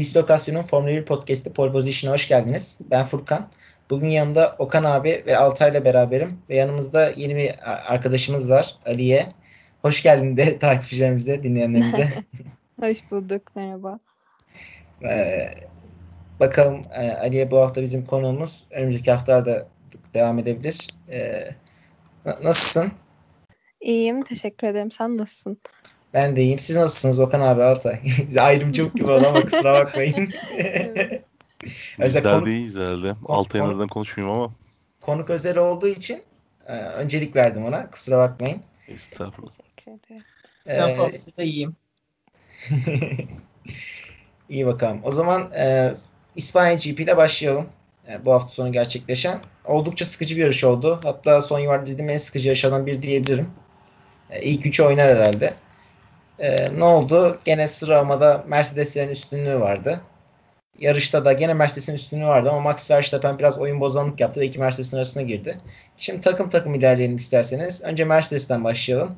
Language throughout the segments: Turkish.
Dislokasyon'un Formula 1 podcast'i Pole Position'a hoş geldiniz. Ben Furkan. Bugün yanımda Okan abi ve Altay'la beraberim. Ve yanımızda yeni bir arkadaşımız var Aliye. Hoş geldin de takipçilerimize, dinleyenlerimize. hoş bulduk, merhaba. Ee, bakalım e, Aliye bu hafta bizim konuğumuz. Önümüzdeki haftalarda devam edebilir. Ee, nasılsın? İyiyim, teşekkür ederim. Sen nasılsın? Ben de iyiyim. Siz nasılsınız Okan abi Altay? Ayrımcılık gibi oldu ama kusura bakmayın. Bizler konuk, değiliz herhalde. Altay'ın adından konuşmayayım ama. Konuk özel olduğu için e, öncelik verdim ona. Kusura bakmayın. Estağfurullah. Teşekkür ederim. Ben ee, fazlasıyla iyiyim. İyi bakalım. O zaman e, İspanya GP ile başlayalım. E, bu hafta sonu gerçekleşen. Oldukça sıkıcı bir yarış oldu. Hatta son yıllarda izlediğim en sıkıcı yarışlardan biri diyebilirim. E, ilk üçü oynar herhalde. E, ne oldu? Gene sıralamada Mercedeslerin üstünlüğü vardı. Yarışta da gene Mercedes'in üstünlüğü vardı ama Max Verstappen biraz oyun bozanlık yaptı ve iki Mercedes'in arasına girdi. Şimdi takım takım ilerleyelim isterseniz. Önce Mercedes'ten başlayalım.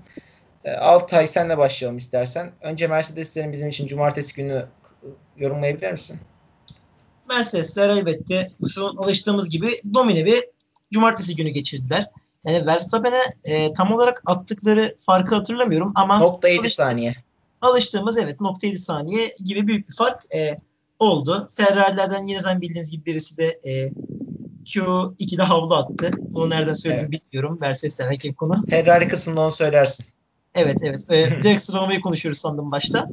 E, Altay senle başlayalım istersen. Önce Mercedeslerin bizim için cumartesi günü yorumlayabilir misin? Mercedesler elbette şu alıştığımız gibi domine bir cumartesi günü geçirdiler. Yani Verstappen'e e, tam olarak attıkları farkı hatırlamıyorum ama nokta 7 saniye. Alıştığımız evet nokta 7 saniye gibi büyük bir fark e, oldu. Ferrari'lerden yine zaten bildiğiniz gibi birisi de e, Q2'de havlu attı. Bunu nereden söylediğimi evet. bilmiyorum. Mercedes'ten hakem konu. Ferrari kısmında onu söylersin. Evet evet. E, direkt sıralamayı konuşuyoruz sandım başta.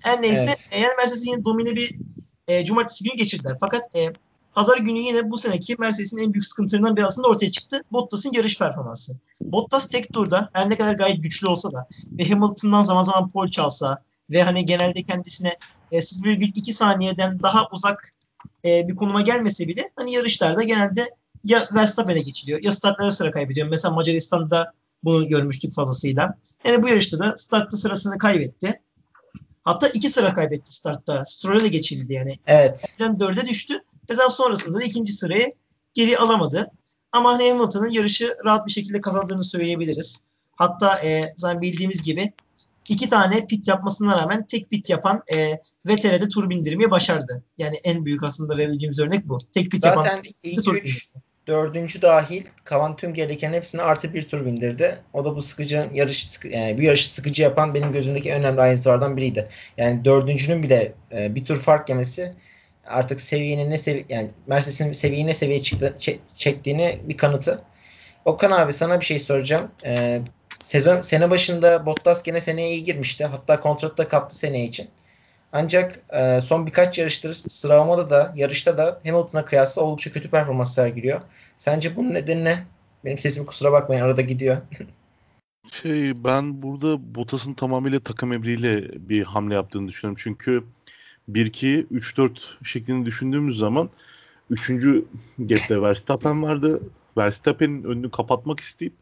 Her neyse evet. eğer Mercedes yine domine bir e, cumartesi günü geçirdiler. Fakat e, Pazar günü yine bu seneki Mercedes'in en büyük sıkıntılarından biri aslında ortaya çıktı. Bottas'ın yarış performansı. Bottas tek turda her ne kadar gayet güçlü olsa da ve Hamilton'dan zaman zaman pol çalsa ve hani genelde kendisine e, 0,2 saniyeden daha uzak e, bir konuma gelmese bile hani yarışlarda genelde ya Verstappen'e geçiliyor ya startlara sıra kaybediyor. Mesela Macaristan'da bunu görmüştük fazlasıyla. Yani bu yarışta da startta sırasını kaybetti. Hatta iki sıra kaybetti startta. Stroll'e de geçildi yani. Evet. Dörde düştü. Sezon sonrasında da ikinci sırayı geri alamadı. Ama Hamilton'ın yarışı rahat bir şekilde kazandığını söyleyebiliriz. Hatta e, zaten bildiğimiz gibi iki tane pit yapmasına rağmen tek pit yapan e, Vettel'e de tur bindirmeyi başardı. Yani en büyük aslında verebileceğimiz örnek bu. Tek pit Zaten yapan ilk tur üç, dördüncü dahil kalan tüm gereken hepsini artı bir tur bindirdi. O da bu sıkıcı yarış yani bu yarışı sıkıcı yapan benim gözümdeki en önemli ayrıntılardan biriydi. Yani dördüncünün bile e, bir tur fark yemesi artık seviyenin ne sevi yani Mercedes'in seviyeyi ne seviyeye çıktı, çektiğini bir kanıtı. Okan abi sana bir şey soracağım. Ee, sezon sene başında Bottas gene seneye iyi girmişti. Hatta kontratta kaptı seneye için. Ancak e, son birkaç yarıştır sıralamada da yarışta da Hamilton'a kıyasla oldukça kötü performans sergiliyor. Sence bunun nedeni ne? Benim sesim kusura bakmayın arada gidiyor. şey ben burada Bottas'ın tamamıyla takım emriyle bir hamle yaptığını düşünüyorum. Çünkü 1-2, 3-4 şeklinde düşündüğümüz zaman 3. gap'te Verstappen vardı. Verstappen'in önünü kapatmak isteyip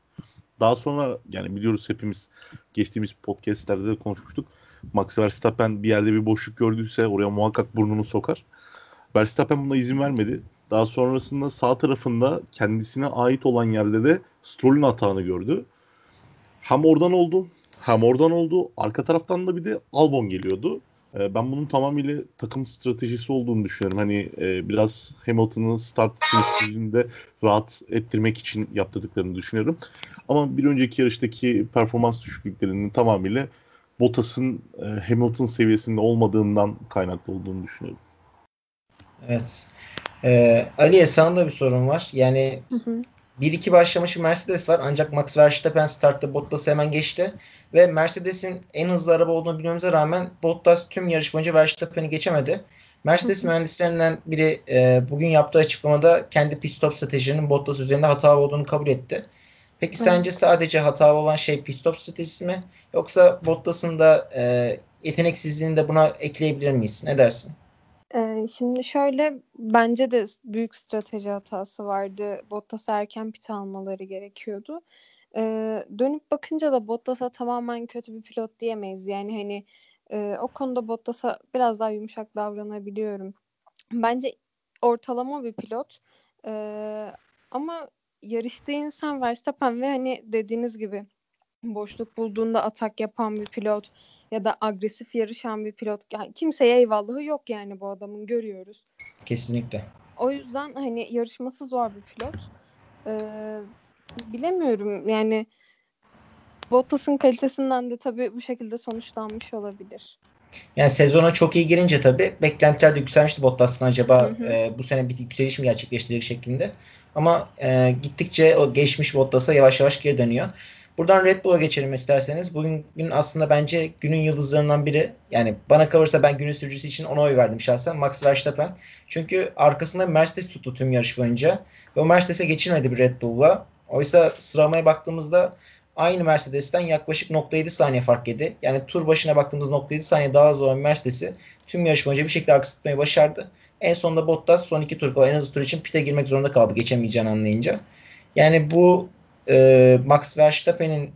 daha sonra yani biliyoruz hepimiz geçtiğimiz podcastlerde de konuşmuştuk. Max Verstappen bir yerde bir boşluk gördüyse oraya muhakkak burnunu sokar. Verstappen buna izin vermedi. Daha sonrasında sağ tarafında kendisine ait olan yerde de Stroll'ün hatanı gördü. Hem oradan oldu hem oradan oldu. Arka taraftan da bir de Albon geliyordu. Ee, ben bunun tamamıyla takım stratejisi olduğunu düşünüyorum. Hani e, biraz Hamilton'ın start finisinde rahat ettirmek için yaptırdıklarını düşünüyorum. Ama bir önceki yarıştaki performans düşüklüklerinin tamamıyla Bottas'ın e, Hamilton seviyesinde olmadığından kaynaklı olduğunu düşünüyorum. Evet. Ee, Ali'ye sana da bir sorun var. Yani hı hı. 1-2 başlamış Mercedes var ancak Max Verstappen startta Bottas'ı hemen geçti. Ve Mercedes'in en hızlı araba olduğunu bilmemize rağmen Bottas tüm yarış boyunca Verstappen'i geçemedi. Mercedes mühendislerinden biri e, bugün yaptığı açıklamada kendi pit stop stratejilerinin Bottas üzerinde hata olduğunu kabul etti. Peki Hı. sence sadece hata olan şey pit stop stratejisi mi? Yoksa Bottas'ın da e, yeteneksizliğini de buna ekleyebilir miyiz? Ne dersin? Ee, şimdi şöyle bence de büyük strateji hatası vardı. Bottas'a erken pit almaları gerekiyordu. Ee, dönüp bakınca da Bottas'a tamamen kötü bir pilot diyemeyiz. Yani hani e, o konuda Bottas'a biraz daha yumuşak davranabiliyorum. Bence ortalama bir pilot. Ee, ama yarışta insan Verstappen ve hani dediğiniz gibi boşluk bulduğunda atak yapan bir pilot ya da agresif yarışan bir pilot. Yani kimseye eyvallahı yok yani bu adamın görüyoruz. Kesinlikle. O yüzden hani yarışması zor bir pilot. Ee, bilemiyorum yani Bottas'ın kalitesinden de tabii bu şekilde sonuçlanmış olabilir. Yani sezona çok iyi girince tabii beklentiler de yükselmişti Bottas'tan acaba Hı hı. e, bu sene bir yükseliş mi gerçekleştirecek şeklinde. Ama e, gittikçe o geçmiş Bottas'a yavaş yavaş geri dönüyor. Buradan Red Bull'a geçelim isterseniz. Bugün gün aslında bence günün yıldızlarından biri. Yani bana kalırsa ben günün sürücüsü için ona oy verdim şahsen. Max Verstappen. Çünkü arkasında Mercedes tuttu tüm yarış boyunca. Ve Mercedes'e geçilmedi bir Red Bull'la. Oysa sıralamaya baktığımızda aynı Mercedes'ten yaklaşık 0.7 saniye fark yedi. Yani tur başına baktığımız 0.7 saniye daha hızlı olan Mercedes'i tüm yarış boyunca bir şekilde arkası tutmayı başardı. En sonunda Bottas son iki tur en hızlı tur için pite girmek zorunda kaldı geçemeyeceğini anlayınca. Yani bu e, Max Verstappen'in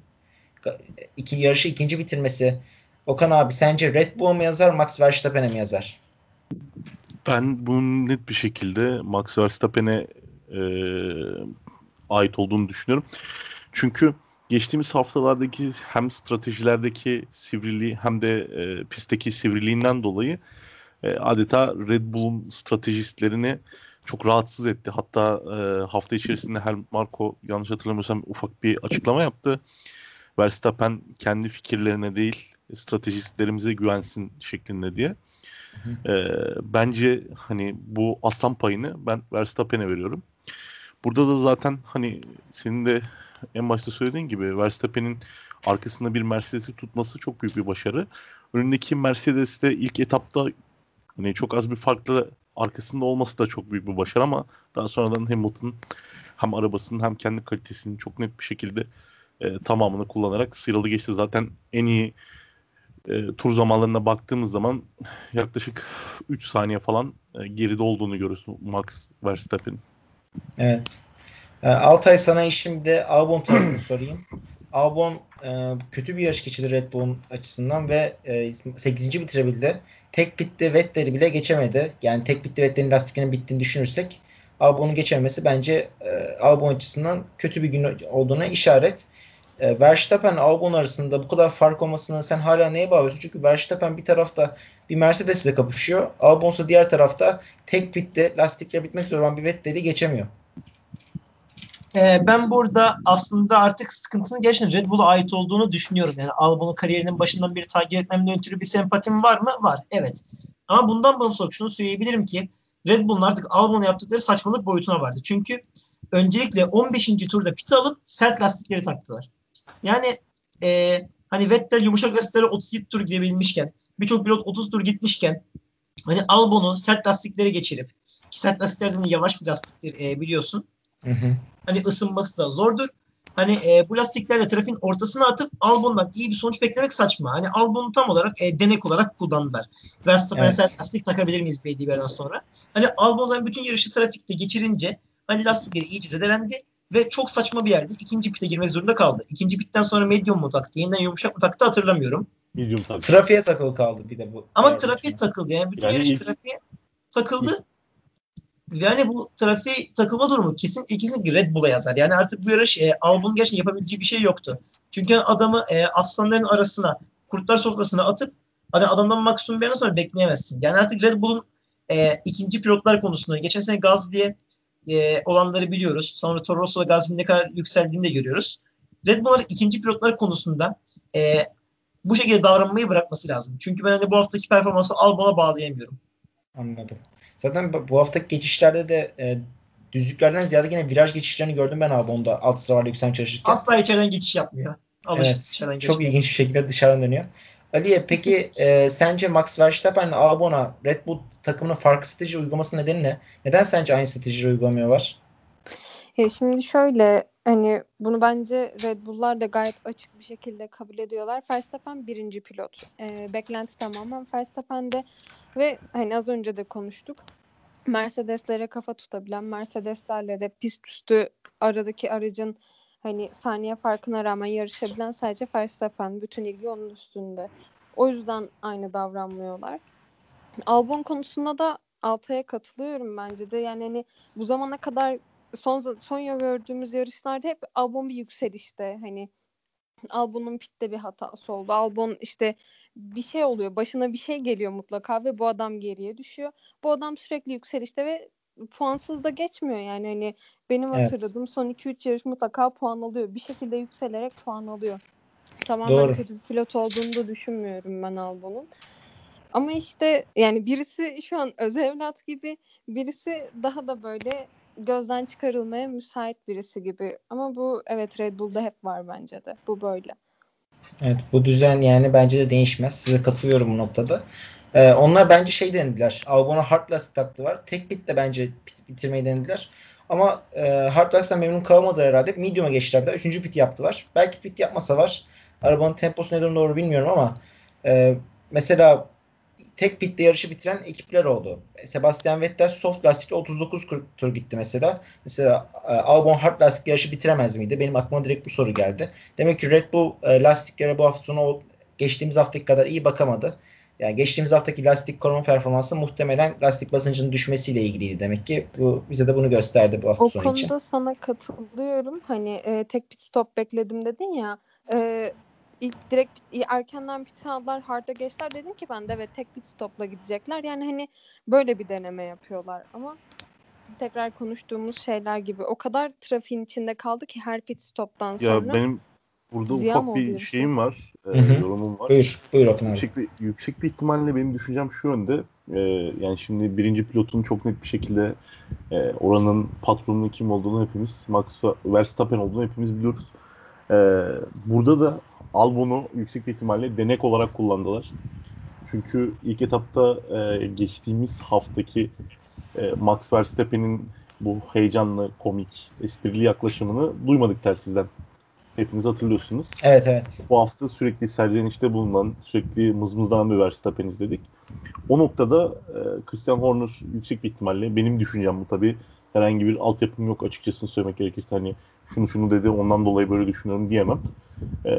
iki yarışı ikinci bitirmesi Okan abi sence Red Bull'a mı yazar Max Verstappen'e mi yazar? Ben bunun net bir şekilde Max Verstappen'e e, ait olduğunu düşünüyorum. Çünkü geçtiğimiz haftalardaki hem stratejilerdeki sivriliği hem de e, pistteki sivriliğinden dolayı e, adeta Red Bull'un stratejistlerini çok rahatsız etti. Hatta e, hafta içerisinde her Marco yanlış hatırlamıyorsam ufak bir açıklama yaptı. Verstappen kendi fikirlerine değil stratejistlerimize güvensin şeklinde diye. E, bence hani bu aslan payını ben Verstappen'e veriyorum. Burada da zaten hani senin de en başta söylediğin gibi Verstappen'in arkasında bir Mercedes'i tutması çok büyük bir başarı. Önündeki Mercedes de ilk etapta hani çok az bir farklı arkasında olması da çok büyük bir başarı ama daha sonradan Hamilton hem arabasının hem kendi kalitesinin çok net bir şekilde e, tamamını kullanarak sıyrıldı geçti. Zaten en iyi e, tur zamanlarına baktığımız zaman yaklaşık 3 saniye falan e, geride olduğunu görürüz Max Verstappen. Evet. E, Altay sana şimdi Albon tarafını sorayım. Albon e, kötü bir yarış geçirdi Red Bull'un açısından ve e, 8. bitirebildi. Tek pitte Vettel'i bile geçemedi. Yani tek pitte Vettel'in lastiklerinin bittiğini düşünürsek Albon'un geçememesi bence e, Albon açısından kötü bir gün olduğuna işaret. E, Verstappen Albon arasında bu kadar fark olmasını sen hala neye bağlıyorsun? Çünkü Verstappen bir tarafta bir Mercedes ile kapışıyor. Albon ise diğer tarafta tek pitte lastikler bitmek üzere olan bir Vettel'i geçemiyor. Ee, ben burada aslında artık sıkıntının gerçekten Red Bull'a ait olduğunu düşünüyorum. Yani Albon'un kariyerinin başından beri takip etmemden ötürü bir sempatim var mı? Var. Evet. Ama bundan bağımsız olarak şunu söyleyebilirim ki Red Bull'un artık Albon'a yaptıkları saçmalık boyutuna vardı. Çünkü öncelikle 15. turda pit alıp sert lastikleri taktılar. Yani e, hani Vettel yumuşak lastiklere 37 tur gidebilmişken birçok pilot 30 tur gitmişken hani Albon'u sert lastiklere geçirip ki sert lastiklerden yavaş bir lastiktir e, biliyorsun. Hı hı. Hani ısınması da zordur. Hani e, bu lastiklerle trafiğin ortasına atıp Albon'dan iyi bir sonuç beklemek saçma. Hani Albon'u tam olarak e, denek olarak kullandılar. Verstappen Evet. lastik takabilir miyiz yerden sonra? Hani Albon zaten bütün yarışı trafikte geçirince hani lastikleri iyice zedelendi ve çok saçma bir yerde ikinci pite girmek zorunda kaldı. İkinci pitten sonra medium mu taktı, yeniden yumuşak mı taktı hatırlamıyorum. Medium tabii. Trafiğe takılı kaldı bir de bu. Ama trafiğe takıldı yani bütün Yani yarış ilk- trafiğe takıldı. Yani bu trafiğe takılma durumu kesin kesinlikle Red Bull'a yazar. Yani artık bu yarış e, Albon'un gerçekten yapabileceği bir şey yoktu. Çünkü adamı e, aslanların arasına, kurtlar sofrasına atıp hani adamdan maksimum bir sonra bekleyemezsin. Yani artık Red Bull'un e, ikinci pilotlar konusunda geçen sene Gaz diye e, olanları biliyoruz. Sonra Toro Rosso ile Gaz'ın ne kadar yükseldiğini de görüyoruz. Red Bull'un ikinci pilotlar konusunda e, bu şekilde davranmayı bırakması lazım. Çünkü ben hani bu haftaki performansı Albon'a bağlayamıyorum. Anladım. Zaten bu- haftaki geçişlerde de e, düzlüklerden ziyade yine viraj geçişlerini gördüm ben Albon'da alt sıralarda yükselmeye çalışırken. Asla içeriden geçiş yapmıyor. Alışık Evet, dışarıdan Çok geçmeye. ilginç bir şekilde dışarıdan dönüyor. Aliye peki e, sence Max Verstappen ile Albon'a Red Bull takımının farklı strateji uygulaması nedeni ne? Neden sence aynı stratejiyi uygulamıyorlar? Ya şimdi şöyle hani bunu bence Red Bull'lar da gayet açık bir şekilde kabul ediyorlar. Verstappen birinci pilot. Ee, beklenti tamamen Verstappen'de ve hani az önce de konuştuk. Mercedes'lere kafa tutabilen, Mercedes'lerle de pist üstü aradaki aracın hani saniye farkına rağmen yarışabilen sadece Verstappen. Bütün ilgi onun üstünde. O yüzden aynı davranmıyorlar. Albon konusunda da Altay'a katılıyorum bence de. Yani hani bu zamana kadar son son ya gördüğümüz yarışlarda hep Albon bir yükselişte hani Albon'un pitte bir hatası oldu. Albon işte bir şey oluyor. Başına bir şey geliyor mutlaka ve bu adam geriye düşüyor. Bu adam sürekli yükselişte ve puansız da geçmiyor yani hani benim Evet. hatırladığım son 2-3 yarış mutlaka puan alıyor. Bir şekilde yükselerek puan alıyor. Tamamen Doğru. kötü bir pilot olduğunu da düşünmüyorum ben Albon'un. Ama işte yani birisi şu an öz evlat gibi, birisi daha da böyle gözden çıkarılmaya müsait birisi gibi. Ama bu evet Red Bull'da hep var bence de. Bu böyle. Evet bu düzen yani bence de değişmez. Size katılıyorum bu noktada. Ee, onlar bence şey denediler. Albon'a hard lastik taktılar. Tek pit de bence bitirmeyi denediler. Ama e, hard memnun kalmadılar herhalde. Medium'a geçtiler. Üçüncü pit yaptılar. Belki pit yapmasa var. Arabanın temposu ne durumda doğru bilmiyorum ama e, mesela tek pitte yarışı bitiren ekipler oldu. Sebastian Vettel soft lastikle 39 kur- tur gitti mesela. Mesela e, Albon hard lastik yarışı bitiremez miydi? Benim aklıma direkt bu soru geldi. Demek ki Red Bull e, lastiklere bu hafta sonu o- geçtiğimiz haftaki kadar iyi bakamadı. Yani geçtiğimiz haftaki lastik koruma performansı muhtemelen lastik basıncının düşmesiyle ilgiliydi demek ki. Bu bize de bunu gösterdi bu hafta O sonu için. konuda sana katılıyorum. Hani e, tek pit stop bekledim dedin ya. E, ilk direkt erkenden pit aldılar, hard'a geçtiler. Dedim ki ben de evet tek pit stopla gidecekler. Yani hani böyle bir deneme yapıyorlar. Ama tekrar konuştuğumuz şeyler gibi o kadar trafiğin içinde kaldı ki her pit stoptan sonra. Ya benim burada Ziyan ufak bir yarışı. şeyim var. e, yorumum var. Buyur, buyur abi. Yüksek bir, yüksek bir ihtimalle benim düşüncem şu yönde. E, yani şimdi birinci pilotun çok net bir şekilde e, oranın patronunun kim olduğunu hepimiz, Max Verstappen olduğunu hepimiz biliyoruz. E, burada da Albon'u yüksek bir ihtimalle denek olarak kullandılar. Çünkü ilk etapta e, geçtiğimiz haftaki e, Max Verstappen'in bu heyecanlı, komik, esprili yaklaşımını duymadık telsizden. Hepiniz hatırlıyorsunuz. Evet evet. Bu hafta sürekli serzenişte bulunan, sürekli mızmızlanan bir Verstappen izledik. O noktada e, Christian Horner yüksek bir ihtimalle, benim düşüncem bu tabii, herhangi bir altyapım yok açıkçası söylemek gerekirse hani şunu şunu dedi ondan dolayı böyle düşünüyorum diyemem. E,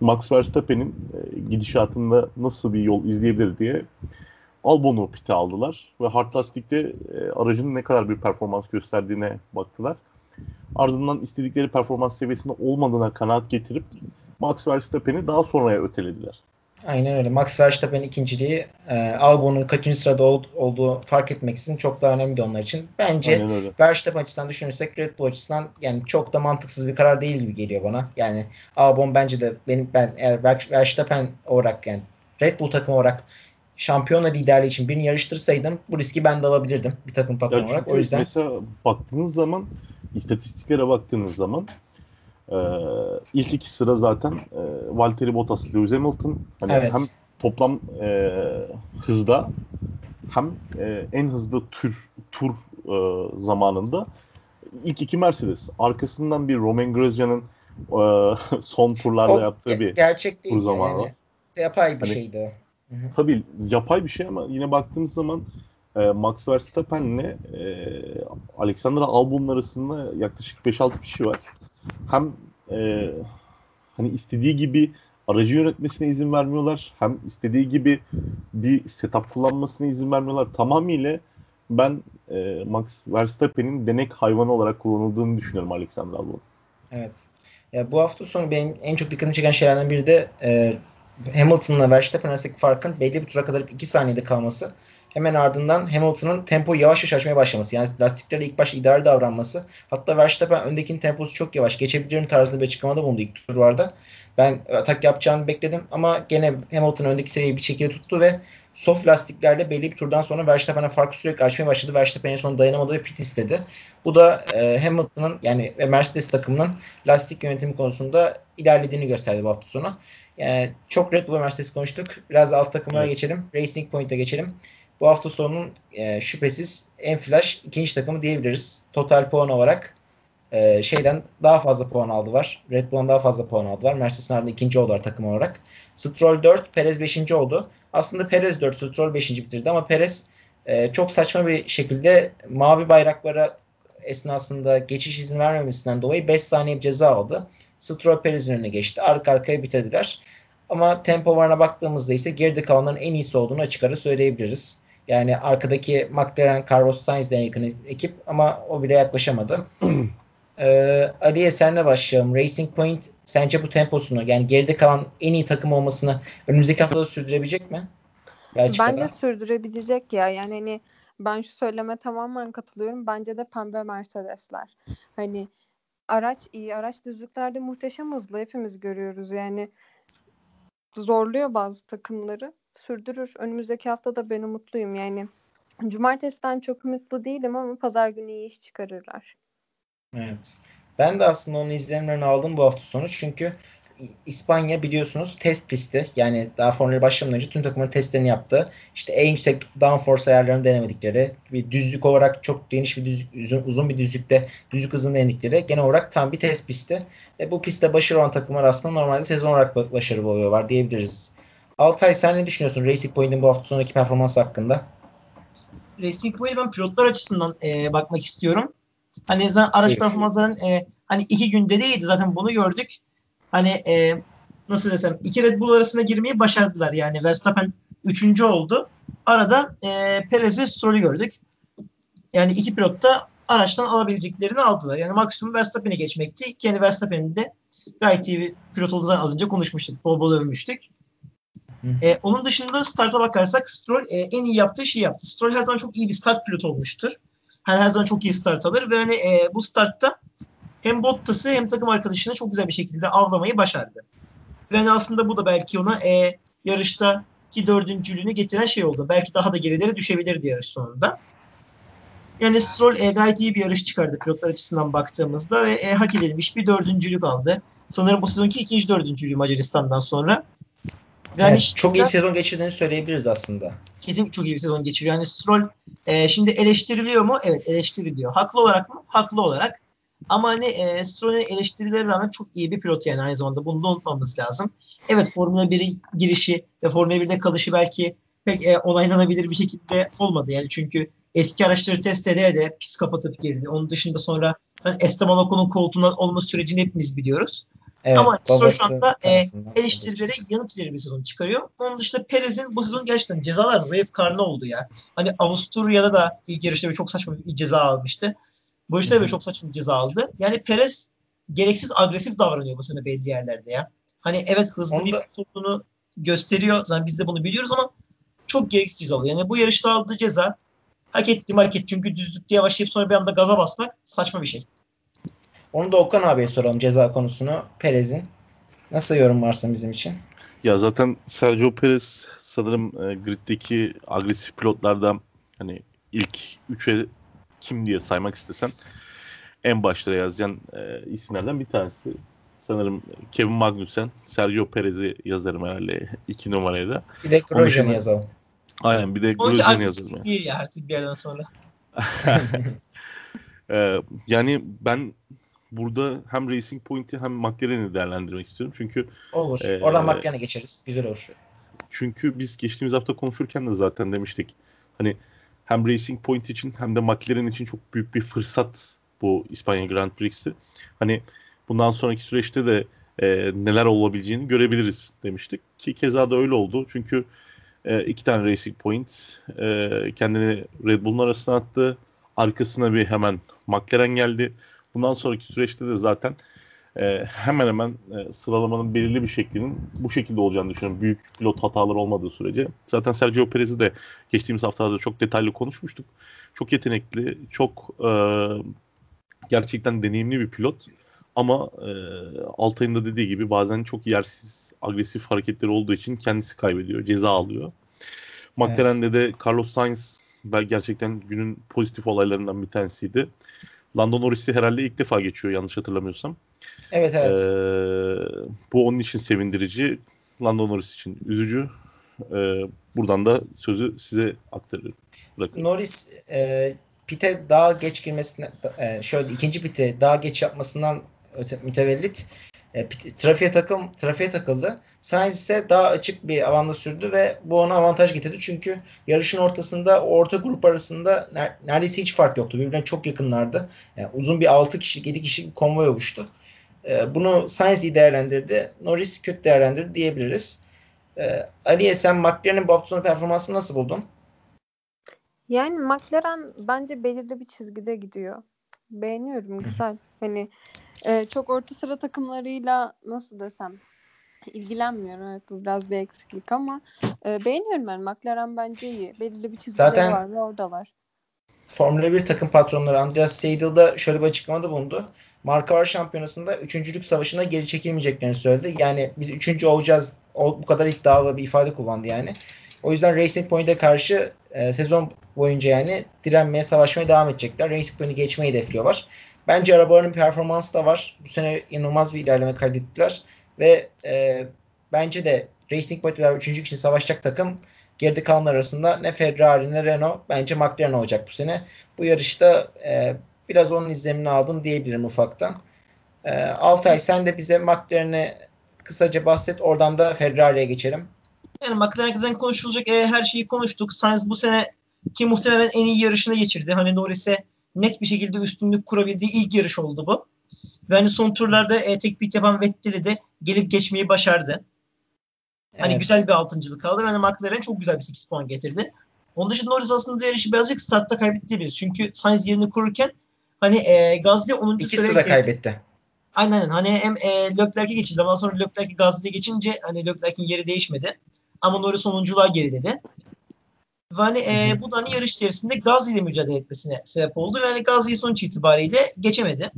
Max Verstappen'in e, gidişatında nasıl bir yol izleyebilir diye Albon'u pite aldılar ve hard lastikte e, aracın ne kadar bir performans gösterdiğine baktılar. Ardından istedikleri performans seviyesinde olmadığına kanaat getirip Max Verstappen'i daha sonraya ötelediler. Aynen öyle. Max Verstappen ikinciliği e, Albon'un kaçıncı sırada ol- olduğu fark etmeksizin çok daha önemli onlar için. Bence. Verstappen açısından düşünürsek Red Bull açısından yani çok da mantıksız bir karar değil gibi geliyor bana. Yani Albon bence de benim ben eğer Ver- Verstappen olarak yani Red Bull takımı olarak şampiyona liderliği için birini yarıştırsaydım bu riski ben de alabilirdim bir takım patronu olarak. O yüzden mesela baktığınız zaman istatistiklere baktığınız zaman e, ilk iki sıra zaten e, Valtteri Bottas, Lewis Hamilton hani Evet. hem toplam e, hızda hem e, en hızlı tür tur e, zamanında ilk iki Mercedes. Arkasından bir Romain Grosjean'ın e, son turlarda o yaptığı bir gerçek değil tur zamanı yani. Yapay bir Hani- şeydi o. Tabii yapay bir şey ama yine baktığımız zaman e, Max Verstappen'le e, Alexander Albon'un arasında yaklaşık 5-6 kişi var. Hem e, hani istediği gibi aracı yönetmesine izin vermiyorlar. Hem istediği gibi bir setup kullanmasına izin vermiyorlar. Tamamıyla ben e, Max Verstappen'in denek hayvanı olarak kullanıldığını düşünüyorum Alexander Albon. Evet. Ya bu hafta sonu benim en çok dikkatimi çeken şeylerden biri de e, Hamilton'la Verstappen arasındaki farkın belli bir tura kadar 2 saniyede kalması. Hemen ardından Hamilton'ın tempoyu yavaş yavaş açmaya başlaması. Yani lastiklerle ilk başta idare davranması. Hatta Verstappen öndekinin temposu çok yavaş. Geçebilirim tarzında bir açıklamada bulundu ilk turlarda. Ben atak yapacağını bekledim ama gene Hamilton öndeki seviyeyi bir şekilde tuttu ve soft lastiklerle belli bir turdan sonra Verstappen'e farkı sürekli açmaya başladı. Verstappen en son dayanamadı ve pit istedi. Bu da e, Hamilton'ın yani Mercedes takımının lastik yönetimi konusunda ilerlediğini gösterdi bu hafta sonu. Yani çok Red Bull Mercedes konuştuk. Biraz alt takımlara Evet. geçelim. Racing Point'e geçelim. Bu hafta sonunun e, şüphesiz en flash ikinci takımı diyebiliriz. Total puan olarak e, şeyden daha fazla puan aldılar. Red Bull'dan daha fazla puan aldılar. Mercedes'in ardından ikinci oldular takım olarak. Stroll 4, Perez 5. oldu. Aslında Perez 4, Stroll 5. bitirdi ama Perez e, çok saçma bir şekilde mavi bayraklara esnasında geçiş izni vermemesinden dolayı 5 saniye ceza aldı. Stroll Perez'in önüne geçti. Arka arkaya bitirdiler. Ama tempo varına baktığımızda ise geride kalanların en iyisi olduğunu açık ara söyleyebiliriz. Yani arkadaki McLaren, Carlos Sainz'den yakın ekip ama o bile yaklaşamadı. Ee, Ali'ye senle başlayalım. Racing Point sence bu temposunu yani geride kalan en iyi takım olmasını önümüzdeki haftada sürdürebilecek mi? Belçika'da. Bence sürdürebilecek ya. Yani hani ben şu söyleme tamamen katılıyorum. Bence de pembe Mercedesler. Hani araç iyi. Araç düzlüklerde muhteşem hızlı. Hepimiz görüyoruz. Yani zorluyor bazı takımları. Sürdürür. Önümüzdeki hafta da ben umutluyum. Yani cumartesiden çok umutlu değilim ama pazar günü iyi iş çıkarırlar. Evet. Ben de aslında onun izlenimlerini aldım bu hafta sonu. Çünkü İspanya biliyorsunuz test pisti. Yani daha Formula başlamadan önce tüm takımların testlerini yaptı. İşte en yüksek downforce ayarlarını denemedikleri, bir düzlük olarak çok geniş bir düzlük, uzun, uzun bir düzlükte düzlük hızını denedikleri genel olarak tam bir test pisti. Ve bu pistte başarılı olan takımlar aslında normalde sezon olarak başarılı oluyorlar diyebiliriz. Altay sen ne düşünüyorsun Racing Point'in bu hafta sonraki performansı hakkında? Racing Point ben pilotlar açısından e, bakmak istiyorum. Hani zaten araç evet. performansların e, hani iki günde değildi zaten bunu gördük. Hani e, nasıl desem iki Red Bull arasına girmeyi başardılar. Yani Verstappen üçüncü oldu. Arada e, Perez ve Stroll'ü gördük. Yani iki pilot da araçtan alabileceklerini aldılar. Yani maksimum Verstappen'i geçmekti. Kendi Verstappen'in de gayet iyi bir pilot olduğundan az önce konuşmuştuk. Bol bol övmüştük. E, onun dışında starta bakarsak Stroll e, en iyi yaptığı şeyi yaptı. Stroll her zaman çok iyi bir start pilot olmuştur. Her, her zaman çok iyi start alır ve hani e, bu startta hem Bottas'ı hem takım arkadaşını çok güzel bir şekilde avlamayı başardı. Ve hani aslında bu da belki ona e, yarışta ki dördüncülüğünü getiren şey oldu. Belki daha da gerilere düşebilirdi yarış sonunda. Yani Stroll e, gayet iyi bir yarış çıkardı pilotlar açısından baktığımızda ve e, hak edilmiş bir dördüncülük aldı. Sanırım bu sezonki ikinci dördüncülüğü Macaristan'dan sonra. Yani evet, çok iyi bir sezon geçirdiğini söyleyebiliriz aslında. Kesin çok iyi bir sezon geçiriyor. Yani Stroll e, şimdi eleştiriliyor mu? Evet eleştiriliyor. Haklı olarak mı? Haklı olarak. Ama hani e, Stroll'ün eleştirilere rağmen çok iyi bir pilot yani aynı zamanda. Bunu da unutmamamız lazım. Evet Formula 1 girişi ve Formula 1'de kalışı belki pek e, onaylanabilir bir şekilde olmadı. Yani çünkü eski araçları test ede de pis kapatıp girdi. Onun dışında sonra yani Esteban Ocon'un koltuğunda olma sürecini hepimiz biliyoruz. Evet, Ama Stroll şu anda e, eleştirilere yanıt verir bir sezon çıkarıyor. Onun dışında Perez'in bu sezon gerçekten cezalar zayıf karnı oldu ya. Hani Avusturya'da da ilk yarışta bir çok saçma bir ceza almıştı. Bu işte böyle çok saçma bir ceza aldı. Yani Perez gereksiz agresif davranıyor bu sene belli yerlerde ya. Hani evet hızlı Onda... bir tuttuğunu gösteriyor. Zaten biz de bunu biliyoruz ama çok gereksiz ceza alıyor. Yani bu yarışta aldığı ceza hak etti mi hak etti. Çünkü düzlükte yavaşlayıp sonra bir anda gaza basmak saçma bir şey. Onu da Okan abiye soralım ceza konusunu. Perez'in. Nasıl yorum varsın bizim için? Ya zaten Sergio Perez sanırım e, griddeki agresif pilotlardan hani ilk 3'e kim diye saymak istesen en başta yazacağın e, isimlerden bir tanesi. Sanırım Kevin Magnussen, Sergio Perez'i yazarım herhalde iki numaraya da. Bir de Grosjean yazalım. Aynen bir de Grosjean yazalım. Yani. değil ya artık bir yerden sonra. ee, yani ben burada hem Racing Point'i hem McLaren'i değerlendirmek istiyorum. Çünkü olur. E, Oradan McLaren'e geçeriz. Güzel olur. Çünkü biz geçtiğimiz hafta konuşurken de zaten demiştik. Hani hem Racing Point için hem de McLaren için çok büyük bir fırsat bu İspanya Grand Prix'si. Hani bundan sonraki süreçte de e, neler olabileceğini görebiliriz demiştik. Ki keza da öyle oldu. Çünkü e, iki tane Racing Point e, kendini Red Bull'un arasına attı. Arkasına bir hemen McLaren geldi. Bundan sonraki süreçte de zaten e, hemen hemen e, sıralamanın belirli bir şeklinin bu şekilde olacağını düşünüyorum. Büyük pilot hataları olmadığı sürece. Zaten Sergio Perez'i de geçtiğimiz haftalarda çok detaylı konuşmuştuk. Çok yetenekli, çok e, gerçekten deneyimli bir pilot. Ama e, Altay'ın da dediği gibi bazen çok yersiz, agresif hareketleri olduğu için kendisi kaybediyor, ceza alıyor. McLaren'de evet. de Carlos Sainz gerçekten günün pozitif olaylarından bir tanesiydi. Lando Norris'i herhalde ilk defa geçiyor yanlış hatırlamıyorsam. Evet evet. Ee, bu onun için sevindirici. Lando Norris için üzücü. Ee, buradan da sözü size aktarıyorum. Bırakın. Norris e, pite daha geç girmesine e, şöyle ikinci pite daha geç yapmasından öte, mütevellit e, trafiğe takım trafiğe takıldı. Sainz ise daha açık bir alanda sürdü ve bu ona avantaj getirdi. Çünkü yarışın ortasında orta grup arasında neredeyse hiç fark yoktu. Birbirine çok yakınlardı. Yani uzun bir 6 kişilik 7 kişilik bir konvoy oluştu. E, bunu Sainz iyi değerlendirdi. Norris kötü değerlendirdi diyebiliriz. E, Aliye sen McLaren'in bu hafta sonu performansını nasıl buldun? Yani McLaren bence belirli bir çizgide gidiyor. Beğeniyorum. Güzel. Hani e, çok orta sıra takımlarıyla nasıl desem ilgilenmiyorum. Evet bu biraz bir eksiklik ama e, beğeniyorum ben. McLaren bence iyi. Belirli bir çizgileri Zaten- var ve orada var. Formula 1 takım patronları Andreas Seidel da şöyle bir açıklamada bulundu. Marka var şampiyonasında üçüncülük savaşına geri çekilmeyeceklerini söyledi. Yani biz üçüncü olacağız o, bu kadar iddialı bir ifade kullandı yani. O yüzden Racing Point'e karşı e, sezon boyunca yani direnmeye, savaşmaya devam edecekler. Racing Point'i geçmeyi hedefliyorlar. Bence arabaların performansı da var. Bu sene inanılmaz bir ilerleme kaydettiler. Ve e, bence de Racing Point beraber üçüncülük için savaşacak takım geride kalanlar arasında ne Ferrari ne Renault bence McLaren olacak bu sene. Bu yarışta e, biraz onun izlemini aldım diyebilirim ufaktan. E, Altay sen de bize McLaren'i kısaca bahset. Oradan da Ferrari'ye geçelim. Yani McLaren konuşulacak e, her şeyi konuştuk. Sainz bu sene ki muhtemelen en iyi yarışını geçirdi. Hani Norris'e net bir şekilde üstünlük kurabildiği ilk yarış oldu bu. Ve hani son turlarda e, tek pit yapan Vettel'i de gelip geçmeyi başardı. Hani Evet. güzel bir altıncılık kaldı. Yani McLaren çok güzel bir 8 puan getirdi. Onun dışında Norris aslında yarışı birazcık startta kaybetti biz. Çünkü Sainz yerini kururken hani e, Gasly 10. İki sıraya sıra geçti. kaybetti. Aynen aynen. Hani hem e, Leclerc'e geçildi. Ondan sonra Leclerc'e Gasly'ye geçince hani Leclerc'in yeri değişmedi. Ama Norris sonunculuğa geriledi. Ve hani e, bu da hani yarış içerisinde Gasly ile mücadele etmesine sebep oldu. Ve hani Gasly sonuç itibariyle geçemedi.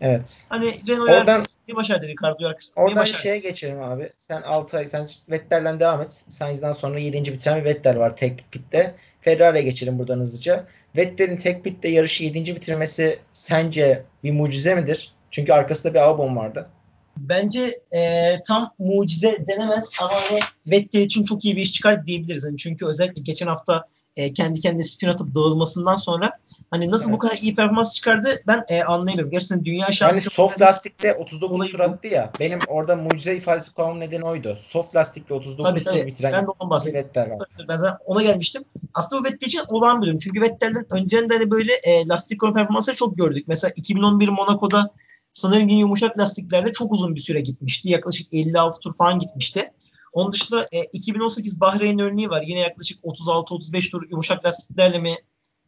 Evet. Hani Renault'u Oradan- başardı. Ricardo'yu arkasını Oradan başardı. şeye geçelim abi. Sen Altay, sen Vettel'den devam et. Sainz'dan sonra 7. bitiren bir Vettel var tek pitte. Ferrari'ye geçelim buradan hızlıca. Vettel'in tek pitte yarışı 7. bitirmesi sence bir mucize midir? Çünkü arkasında bir Albon vardı. Bence e, tam mucize denemez ama hani Vettel için çok iyi bir iş çıkar diyebiliriz. Hani çünkü özellikle geçen hafta e, kendi kendine spin atıp dağılmasından sonra hani nasıl bu Evet. kadar iyi performans çıkardı ben e, anlayamıyorum. Gerçekten dünya Yani şampiyonu. soft lastikle 39 Olayı tur bu. attı ya. Benim orada mucize ifadesi kullanmam nedeni oydu. Soft lastikle 39 Tabii tur tabii. bitiren Ben de ondan. Vettel var. Ben zaten ona gelmiştim. Aslında bu Vettel için olağan bir durum. Çünkü Vettel'den önceden de hani böyle e, lastik konu performansları çok gördük. Mesela 2011 Monaco'da sanırım yine yumuşak lastiklerle çok uzun bir süre gitmişti. Yaklaşık 56 tur falan gitmişti. Onun dışında e, 2018 Bahreyn örneği var. Yine yaklaşık 36-35 tur yumuşak lastiklerle mi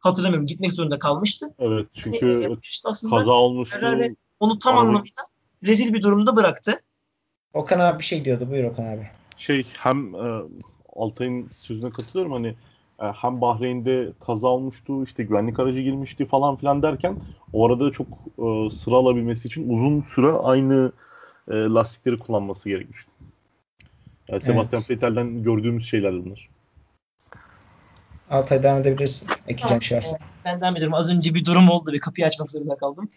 hatırlamıyorum gitmek zorunda kalmıştı. Evet Hani, çünkü e, işte kaza olmuştu. Ferrari- onu tam Anladım. anlamıyla rezil bir durumda bıraktı. Okan abi bir şey diyordu. Buyur Okan abi. Şey hem e, Altay'ın sözüne katılıyorum hani e, hem Bahreyn'de kaza olmuştu işte güvenlik aracı girmişti falan filan derken o arada çok e, sıra alabilmesi için uzun süre aynı e, lastikleri kullanması gerekmişti. Yani Sebastian Evet. Vettel'den gördüğümüz şeyler bunlar. Altay devam edebilirsin. Ekleyeceğim bir şey varsa. Ben devam ediyorum. Az önce bir durum oldu. Bir kapıyı açmak zorunda kaldım.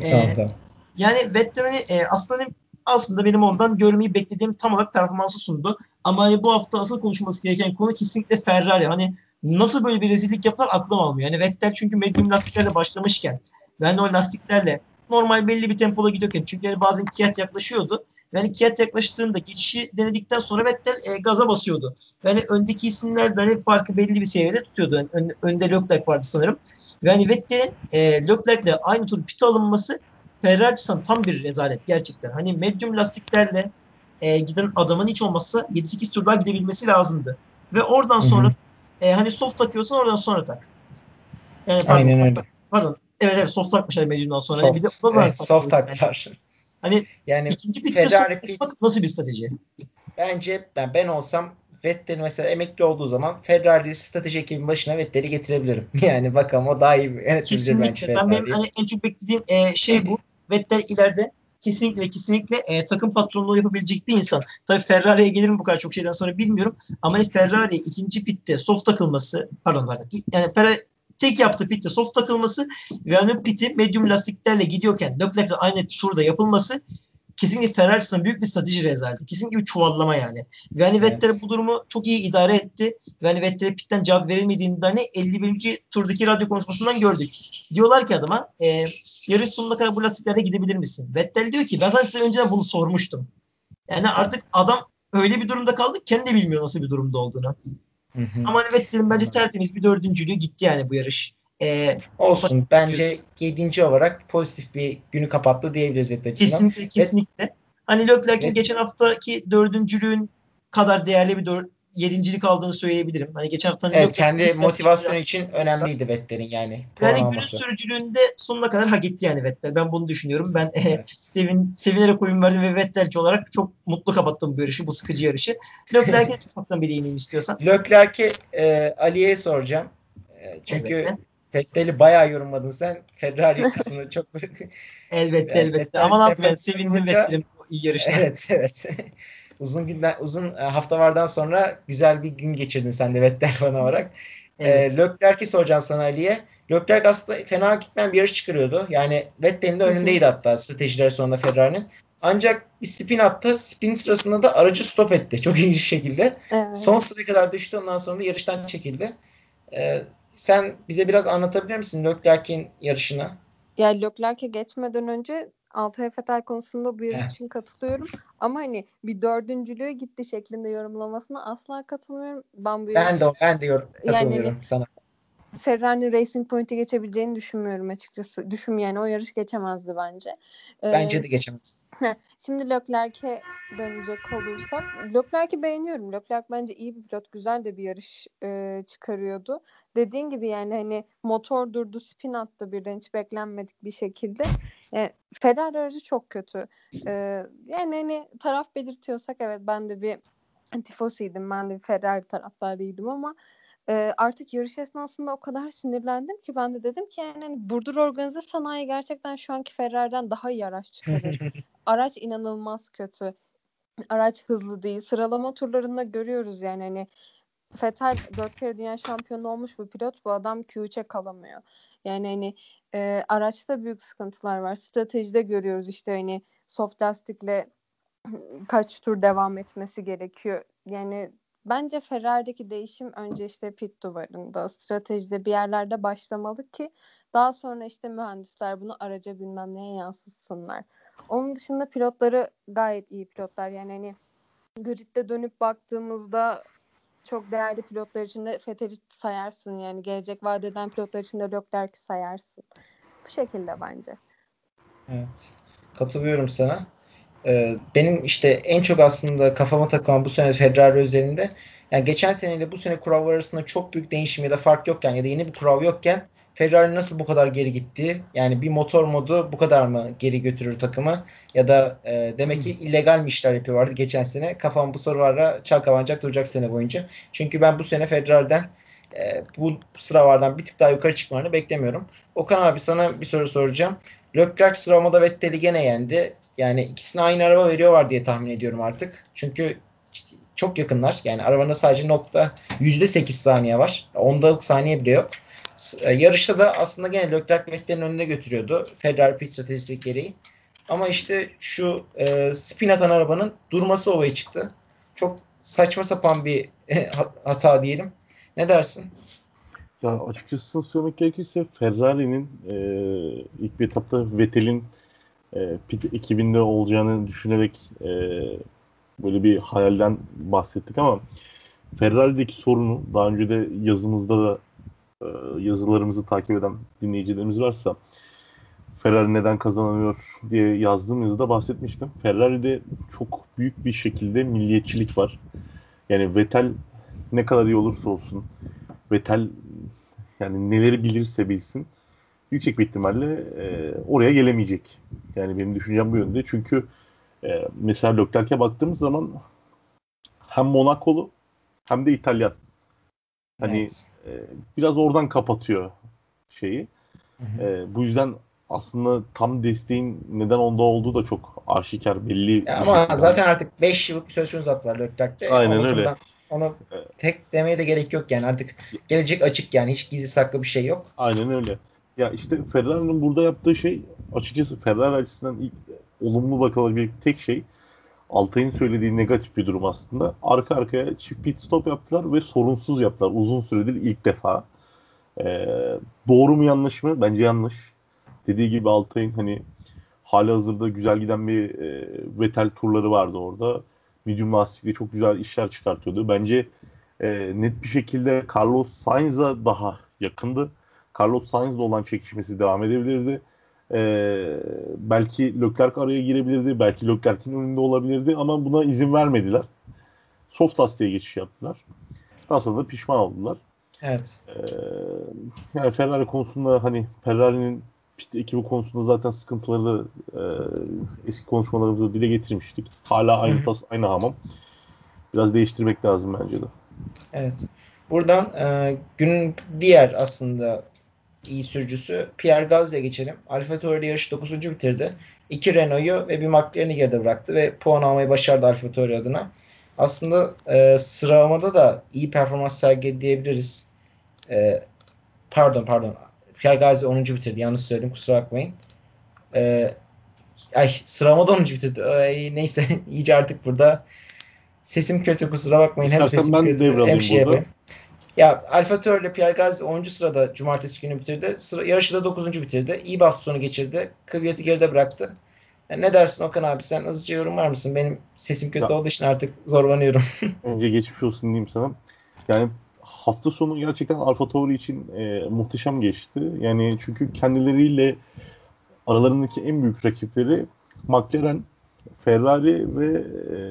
E, Tamam tamam. Yani Vettel'i e, aslında aslında benim ondan görmeyi beklediğim tam olarak performansı sundu. Ama hani bu hafta asıl konuşulması gereken konu kesinlikle Ferrari. Hani nasıl böyle bir rezillik yaptılar aklım almıyor. Yani Vettel çünkü medium lastiklerle başlamışken ben de o lastiklerle normal belli bir tempoda gidiyorken çünkü hani bazen Kiat yaklaşıyordu. Yani Kiat yaklaştığında geçişi denedikten sonra Vettel e, gaza basıyordu. Yani öndeki isimler hani farkı belli bir seviyede tutuyordu. Yani ön- önde Leclerc vardı sanırım. Ve hani Vettel'in e, Leclerc'le aynı tur pite alınması Ferrari açısından tam bir rezalet gerçekten. Hani medium lastiklerle e, giden adamın hiç olmazsa 7-8 tur daha gidebilmesi lazımdı. Ve oradan Hı hı. sonra e, hani soft takıyorsan oradan sonra tak. Yani pardon, Aynen öyle. Pardon. Evet evet soft takmışlar medium'dan sonra. Soft, Bir de o da evet, soft yani. taklar. Hani Yani ikinci pitte nasıl bir strateji? bence ben, ben olsam Vettel mesela emekli olduğu zaman Ferrari strateji ekibinin başına Vettel'i getirebilirim. Yani bakalım o daha iyi yönetebilir bence Kesinlikle. Ben benim hani en çok beklediğim e, şey bu. Vettel ileride kesinlikle kesinlikle e, takım patronluğu yapabilecek bir insan. Tabii Ferrari'ye gelir mi bu kadar çok şeyden sonra bilmiyorum. Ama hani Ferrari ikinci pitte soft takılması pardon. Yani Ferrari tek yaptığı pitte soft takılması ve hani piti medium lastiklerle gidiyorken Leclerc'le aynı turda yapılması kesinlikle Ferrari büyük bir strateji rezaleti. Kesinlikle bir çuvallama yani. Ve hani Evet. Vettel bu durumu çok iyi idare etti. Ve hani Vettel'e pitten cevap verilmediğini de hani 51. turdaki radyo konuşmasından gördük. Diyorlar ki adama e, yarış sonuna kadar bu lastiklerle gidebilir misin? Vettel diyor ki ben sana size önceden bunu sormuştum. Yani artık adam öyle bir durumda kaldı ki kendi de bilmiyor nasıl bir durumda olduğunu. Hı hı. Ama Vettel'in bence tertemiz bir dördüncülüğü gitti yani bu yarış. E, Olsun. Bence 7. olarak pozitif bir günü kapattı diyebiliriz Vettel açısından. Kesinlikle kesinlikle. Hani Leclerc'in geçen haftaki dördüncülüğün kadar değerli bir dör- yedincilik aldığını söyleyebilirim. Hani geçen hafta evet, kendi motivasyonu için önemliydi Vettel'in yani. Yani günün sürücülüğünde sonuna kadar hak etti yani Vettel. Ben bunu düşünüyorum. Ben evet. sevin, sevinerek oyun verdim ve Vettelci olarak çok mutlu kapattım bu yarışı, bu sıkıcı yarışı. Leclerc'e ufaktan bir değineyim istiyorsan. Leclerc'e e, Ali'ye soracağım. E, çünkü evet. Vettel'i bayağı yorumladın sen. Ferrari kısmını çok... elbette elbette. Ama ne yapayım sevindim Vettel'in iyi yarışta. Evet evet. Uzun günden uzun e, haftalardan sonra güzel bir gün geçirdin sen de Vettel falan olarak. Evet. E, Leclerc'i soracağım sana Ali'ye. Leclerc aslında fena gitmeyen bir yarış çıkarıyordu. Yani Vettel'in de önündeydi hatta stratejiler sonunda Ferrari'nin. Ancak bir spin attı. Spin sırasında da aracı stop etti. Çok ilginç şekilde. Evet. Son sıraya kadar düştü. Ondan sonra da yarıştan çekildi. Ee, sen bize biraz anlatabilir misin Leclerc'in yarışını? Ya Leclerc'e geçmeden önce Altay Fetel konusunda bu yarış için katılıyorum. Ama hani bir dördüncülüğe gitti şeklinde yorumlamasına asla katılmıyorum. Ben bu yarış... Ben de ben de yorum, katılıyorum yani, hani sana. Ferrari Racing Point'i geçebileceğini düşünmüyorum açıkçası. Düşün yani o yarış geçemezdi bence. Ee, bence de geçemez. Şimdi Leclerc'e dönecek olursak Leclerc'i beğeniyorum. Leclerc bence iyi bir pilot. Güzel de bir yarış e, çıkarıyordu. Dediğin gibi yani hani motor durdu, spin attı birden hiç beklenmedik bir şekilde. Yani Ferrari aracı çok kötü. E, yani hani taraf belirtiyorsak evet ben de bir tifosiydim. Ben de bir Ferrari taraftarıydım ama e, artık yarış esnasında o kadar sinirlendim ki ben de dedim ki yani hani Burdur Organize Sanayi gerçekten şu anki Ferrari'den daha iyi araç çıkarır. araç inanılmaz kötü. Araç hızlı değil. Sıralama turlarında görüyoruz yani hani Vettel dört kere dünya şampiyonu olmuş bir pilot. Bu adam Q3'e kalamıyor. Yani hani e, araçta büyük sıkıntılar var. Stratejide görüyoruz işte hani soft lastikle kaç tur devam etmesi gerekiyor. Yani bence Ferrari'deki değişim önce işte pit duvarında, stratejide bir yerlerde başlamalı ki daha sonra işte mühendisler bunu araca bilmem neye yansıtsınlar. Onun dışında pilotları gayet iyi pilotlar. Yani hani gridde dönüp baktığımızda çok değerli pilotlar içinde Fethel'i sayarsın. Yani gelecek vadeden pilotlar içinde Leclerc'i sayarsın. Bu şekilde bence. Evet. Katılıyorum sana. Ee, benim işte en çok aslında kafama takılan bu sene Ferrari özelinde yani geçen seneyle bu sene kural arasında çok büyük değişim ya da fark yokken ya da yeni bir kural yokken Ferrari nasıl bu kadar geri gitti? Yani bir motor modu bu kadar mı geri götürür takımı? Ya da e, demek ki illegal mi işler yapıyorlardı geçen sene? Kafam bu sorularla çalkalanacak duracak sene boyunca. Çünkü ben bu sene Ferrari'den e, bu sıralardan bir tık daha yukarı çıkmalarını beklemiyorum. Okan abi sana bir soru soracağım. Leclerc sıralamada Vettel'i gene yendi. Yani ikisine aynı araba veriyorlar diye tahmin ediyorum artık. Çünkü çok yakınlar. Yani arabada sadece nokta %8 saniye var. Ondalık saniye bile yok. E, yarışta da aslında gene Leclerc Vettel'in önüne götürüyordu. Ferrari pit stratejisi gereği. Ama işte şu e, spin atan arabanın durması olaya çıktı. Çok saçma sapan bir hata diyelim. Ne dersin? Ya açıkçası söylemek gerekirse Ferrari'nin e, ilk bir etapta Vettel'in e, pit ekibinde olacağını düşünerek e, böyle bir hayalden bahsettik ama Ferrari'deki sorunu daha önce de yazımızda da e, yazılarımızı takip eden dinleyicilerimiz varsa Ferrari neden kazanamıyor diye yazdığım yazıda bahsetmiştim. Ferrari'de çok büyük bir şekilde milliyetçilik var. Yani Vettel ne kadar iyi olursa olsun Vettel yani neleri bilirse bilsin yüksek bir ihtimalle e, oraya gelemeyecek. Yani benim düşüncem bu yönde. Çünkü e, mesela Leclerc'e baktığımız zaman hem Monakolu hem de İtalyan. Hani evet. e, biraz oradan kapatıyor şeyi. Hı hı. E, bu yüzden aslında tam desteğin neden onda olduğu da çok aşikar belli. Ya ama zaten artık 5 yıllık bir söz konusu var. Aynen öyle. Onu tek demeye de gerek yok yani artık gelecek açık yani hiç gizli saklı bir şey yok. Aynen öyle. Ya işte Ferrari'nin burada yaptığı şey açıkçası Ferrari açısından ilk olumlu bakılabilecek tek şey Altay'ın söylediği negatif bir durum aslında. Arka arkaya çift pit stop yaptılar ve sorunsuz yaptılar. Uzun süredir ilk defa. Ee, doğru mu yanlış mı? Bence yanlış. Dediği gibi Altay'ın hani hali hazırda güzel giden bir e, Vettel turları vardı orada. Medium lastikle çok güzel işler çıkartıyordu. Bence e, net bir şekilde Carlos Sainz'a daha yakındı. Carlos Sainz'la olan çekişmesi devam edebilirdi. Ee, belki Leclerc araya girebilirdi. Belki Leclerc'in önünde olabilirdi ama buna izin vermediler. soft lastiğe geçiş yaptılar. Daha sonra da pişman oldular. Evet. Ee, yani Ferrari konusunda hani Ferrari'nin pist ekibi konusunda zaten sıkıntıları e, eski konuşmalarımızda dile getirmiştik. Hala aynı tas, aynı hamam. Biraz değiştirmek lazım bence de. Evet. Buradan e, günün diğer aslında iyi sürücüsü Pierre Gasly'e geçelim. Alfa Tauri'de yarışı 9. bitirdi. İki Renault'yu ve bir McLaren'i geride bıraktı ve puan almayı başardı Alfa Tauri adına. Aslında e, sıralamada da iyi performans sergiledi diyebiliriz. E, pardon pardon. Pierre Gasly 10. bitirdi. Yanlış söyledim kusura bakmayın. E, ay sıralamada 10. bitirdi. Ay, neyse iyice artık burada sesim kötü kusura bakmayın. Hem İstersen sesim ben kötü hem şey burada. yapayım. Ya Alfa ile Pierre Gasly 10. sırada cumartesi günü bitirdi. Sıra, yarışı da 9. bitirdi. İyi bir hafta sonu geçirdi. Kvyat'ı geride bıraktı. Ya ne dersin Okan abi sen hızlıca yorumlar mısın? Benim sesim kötü Ya. olduğu için artık zorlanıyorum. Önce geçmiş olsun diyeyim sana. Yani hafta sonu gerçekten Alfa Tauri için e, muhteşem geçti. Yani çünkü kendileriyle aralarındaki en büyük rakipleri McLaren, Ferrari ve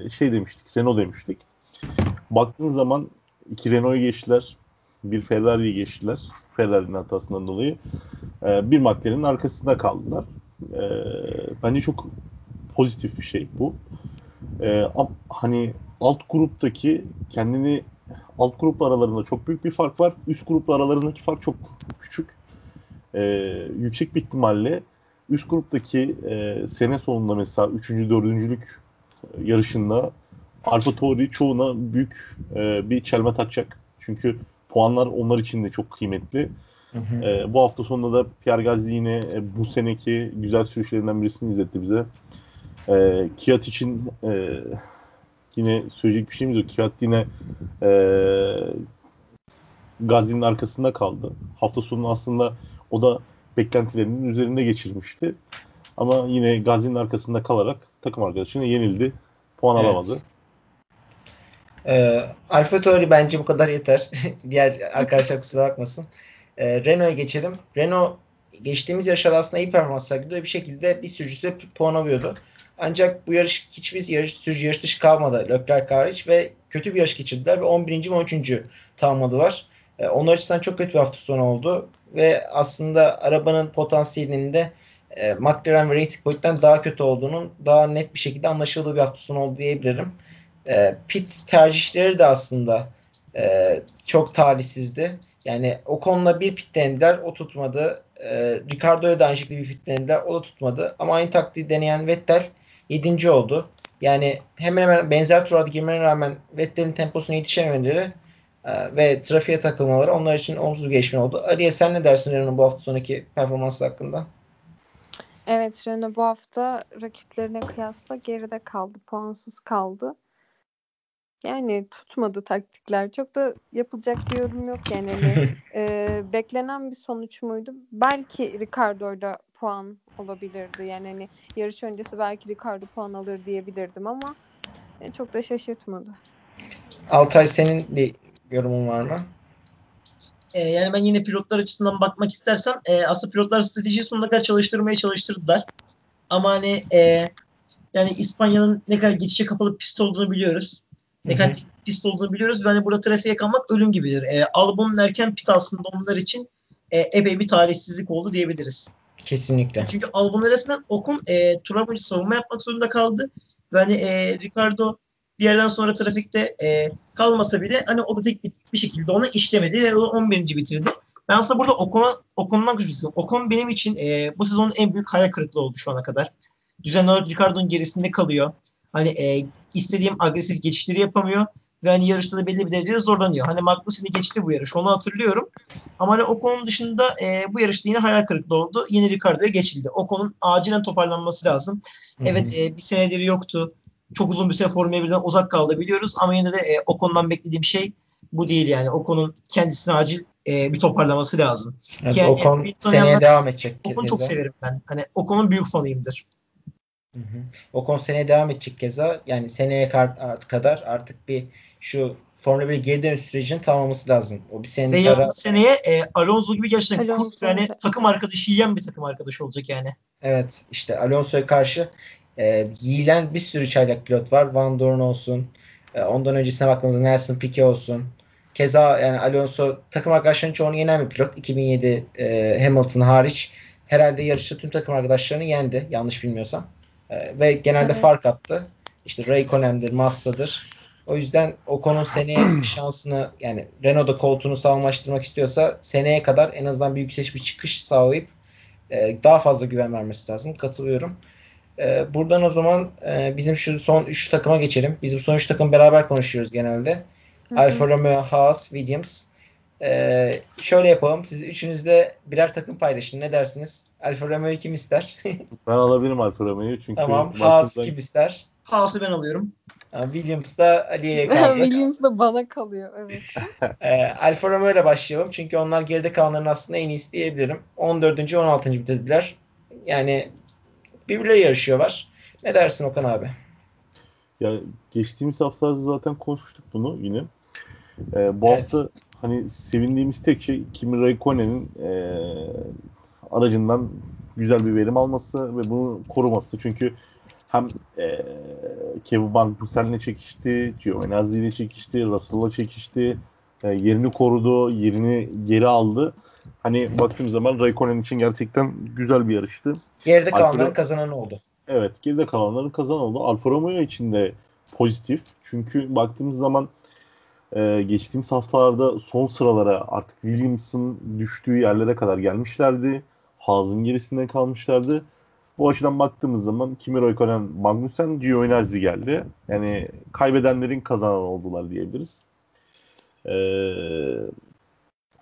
e, şey demiştik, Renault demiştik. Baktığın zaman iki Renault'u geçtiler, bir Ferrari'yi geçtiler. Ferrari'nin hatasından dolayı. E, bir McLaren'in arkasında kaldılar. E, bence çok pozitif bir şey bu. E, hani alt gruptaki kendini alt grupla aralarında çok büyük bir fark var. Üst grupla aralarındaki fark çok küçük. E, yüksek bir ihtimalle üst gruptaki e, sene sonunda mesela 3. 4. yarışında Alfa Tauri çoğuna büyük e, bir çelme takacak. Çünkü puanlar onlar için de çok kıymetli. Hı hı. E, bu hafta sonunda da Pierre Gasly yine e, bu seneki güzel sürüşlerinden birisini izletti bize. E, Kiat için e, yine söyleyecek bir şeyimiz yok. Kiat yine e, Gasly'nin arkasında kaldı. Hafta sonu aslında o da beklentilerinin üzerinde geçirmişti. Ama yine Gasly'nin arkasında kalarak takım arkadaşına yenildi. Puan Evet. alamadı. Ee, Alfa Tauri bence bu kadar yeter. Diğer arkadaşlar kusura bakmasın. Ee, Renault'a geçelim. Renault geçtiğimiz yarışlarda aslında iyi performans sergiledi ve bir şekilde bir sürücüsü puan alıyordu. Ancak bu yarış hiçbir yarış, sürücü yarış dışı kalmadı Leclerc hariç ve kötü bir yarış geçirdiler ve 11. ve 13. tamamladılar. Ee, onlar açısından çok kötü bir hafta sonu oldu ve aslında arabanın potansiyelinin de e, McLaren ve Racing Point'ten daha kötü olduğunun daha net bir şekilde anlaşıldığı bir hafta sonu oldu diyebilirim. E, pit tercihleri de aslında e, çok talihsizdi. Yani Ocon'la bir pit denediler, o tutmadı. E, Ricardo'ya da aynı şekilde bir pit denediler, o da tutmadı. Ama aynı taktiği deneyen Vettel 7. oldu. Yani hemen hemen benzer turlarda girmene rağmen Vettel'in temposuna yetişememeleri e, ve trafiğe takılmaları onlar için olumsuz bir gelişme oldu. Aliye sen ne dersin Renault'un bu hafta sonraki performansı hakkında? Evet Renault bu hafta rakiplerine kıyasla geride kaldı. Puansız kaldı. Yani tutmadı taktikler. Çok da yapılacak bir yorum yok yani. Hani, e, beklenen bir sonuç muydu? Belki Ricardo'da puan olabilirdi. Yani hani yarış öncesi belki Ricardo puan alır diyebilirdim ama e, çok da şaşırtmadı. Altay senin bir yorumun var mı? E, yani ben yine pilotlar açısından bakmak istersem e, aslında pilotlar stratejiyi sonuna kadar çalıştırmaya çalıştırdılar. Ama hani e, yani İspanya'nın ne kadar geçişe kapalı pist olduğunu biliyoruz. Ne kadar teknik pist olduğunu biliyoruz ve hani burada trafiğe kalmak ölüm gibidir. E, Albon'un erken pit aslında onlar için e, epey bir talihsizlik oldu diyebiliriz. Kesinlikle. Çünkü Albon'a resmen Ocon e, tura boyunca savunma yapmak zorunda kaldı. Ve hani e, Ricardo bir yerden sonra trafikte e, kalmasa bile hani o da tek bir, bir şekilde ona işlemedi ve o 11. bitirdi. Ben aslında burada Ocon'a, Ocon'dan küçük Ocon benim için e, bu sezonun en büyük hayal kırıklığı oldu şu ana kadar. Düzenli olarak Ricardo'nun gerisinde kalıyor. Hani e, istediğim agresif geçişleri yapamıyor ve hani yarışta da belli bir derecede zorlanıyor. Hani Magnussen'i geçti bu yarış onu hatırlıyorum. Ama hani Ocon'un dışında e, bu yarışta yine hayal kırıklığı oldu. Yine Ricardo'ya geçildi. Ocon'un acilen toparlanması lazım. Evet e, bir senedir yoktu. Çok uzun bir süre Formula 1'den uzak kaldı biliyoruz ama yine de e, Ocon'dan beklediğim şey bu değil yani. Ocon'un kendisine acil e, bir toparlaması lazım. Evet, yani Ocon seneye devam edecek. Ocon'u çok severim ben. Hani Ocon'un büyük fanıyımdır. Hı hı. Ocon seneye devam edecek keza. Yani seneye kadar artık bir şu Formula 1 geri dönüş sürecini tamamlaması lazım. O bir Ve senelik ara seneye e, Alonso gibi gerçekten Alonso, kurt yani takım arkadaşı yiyen bir takım arkadaşı olacak yani. evet işte Alonso'ya karşı e, yiyilen bir sürü çaylak pilot var. Van Dorn olsun. E, ondan öncesine baktığımızda Nelson Piquet olsun. Keza yani Alonso takım arkadaşlarının çoğunu yenen bir pilot. 2007 e, Hamilton hariç herhalde yarışta tüm takım arkadaşlarını yendi yanlış bilmiyorsam. E, ve genelde Evet. fark attı. İşte Raikkonen'dir, Massa'dır. O yüzden Ocon'un seneye şansını yani Renault'da koltuğunu sağlamlaştırmak istiyorsa seneye kadar en azından bir yükseliş bir çıkış sağlayıp e, daha fazla güven vermesi lazım. Katılıyorum. E, buradan o zaman e, bizim şu son 3 takıma geçelim. Biz bu son 3 takım beraber konuşuyoruz genelde. Hı hı. Alfa Romeo, Haas, Williams. E, şöyle yapalım. Siz üçünüz de birer takım paylaşın. Ne dersiniz? Alfa Romeo'yu kim ister? Ben alabilirim Alfa Romeo'yu çünkü tamam. Haas kim ister? Haas'ı ben alıyorum. Williams da Ali'ye kaldı. Williams da bana kalıyor. Evet. E, Alfa Romeo ile başlayalım. Çünkü onlar geride kalanların aslında en iyisi diyebilirim. 14. 16. bitirdiler. Yani birbirleri yarışıyorlar. Ne dersin Okan abi? Ya geçtiğimiz haftalarda zaten konuşmuştuk bunu yine. Ee, bu Evet. hafta hani sevindiğimiz tek şey Kimi Raikkonen'in e, aracından güzel bir verim alması ve bunu koruması. Çünkü hem e, Kevin Magnussen'le çekişti, Giovinazzi ile çekişti, Russell'la çekişti. E, yerini korudu, yerini geri aldı. Hani baktığım zaman Raikkonen için gerçekten güzel bir yarıştı. Geride Alfa kalanların Romeo- kazananı oldu. Evet geride kalanların kazan oldu. Alfa Romeo için de pozitif. Çünkü baktığımız zaman e, geçtiğimiz haftalarda son sıralara artık Williams'ın düştüğü yerlere kadar gelmişlerdi. Haas'ın gerisinde kalmışlardı. Bu açıdan baktığımız zaman Kimi Räikkönen, Magnussen, Giovinazzi geldi. Yani kaybedenlerin kazanan oldular diyebiliriz. E,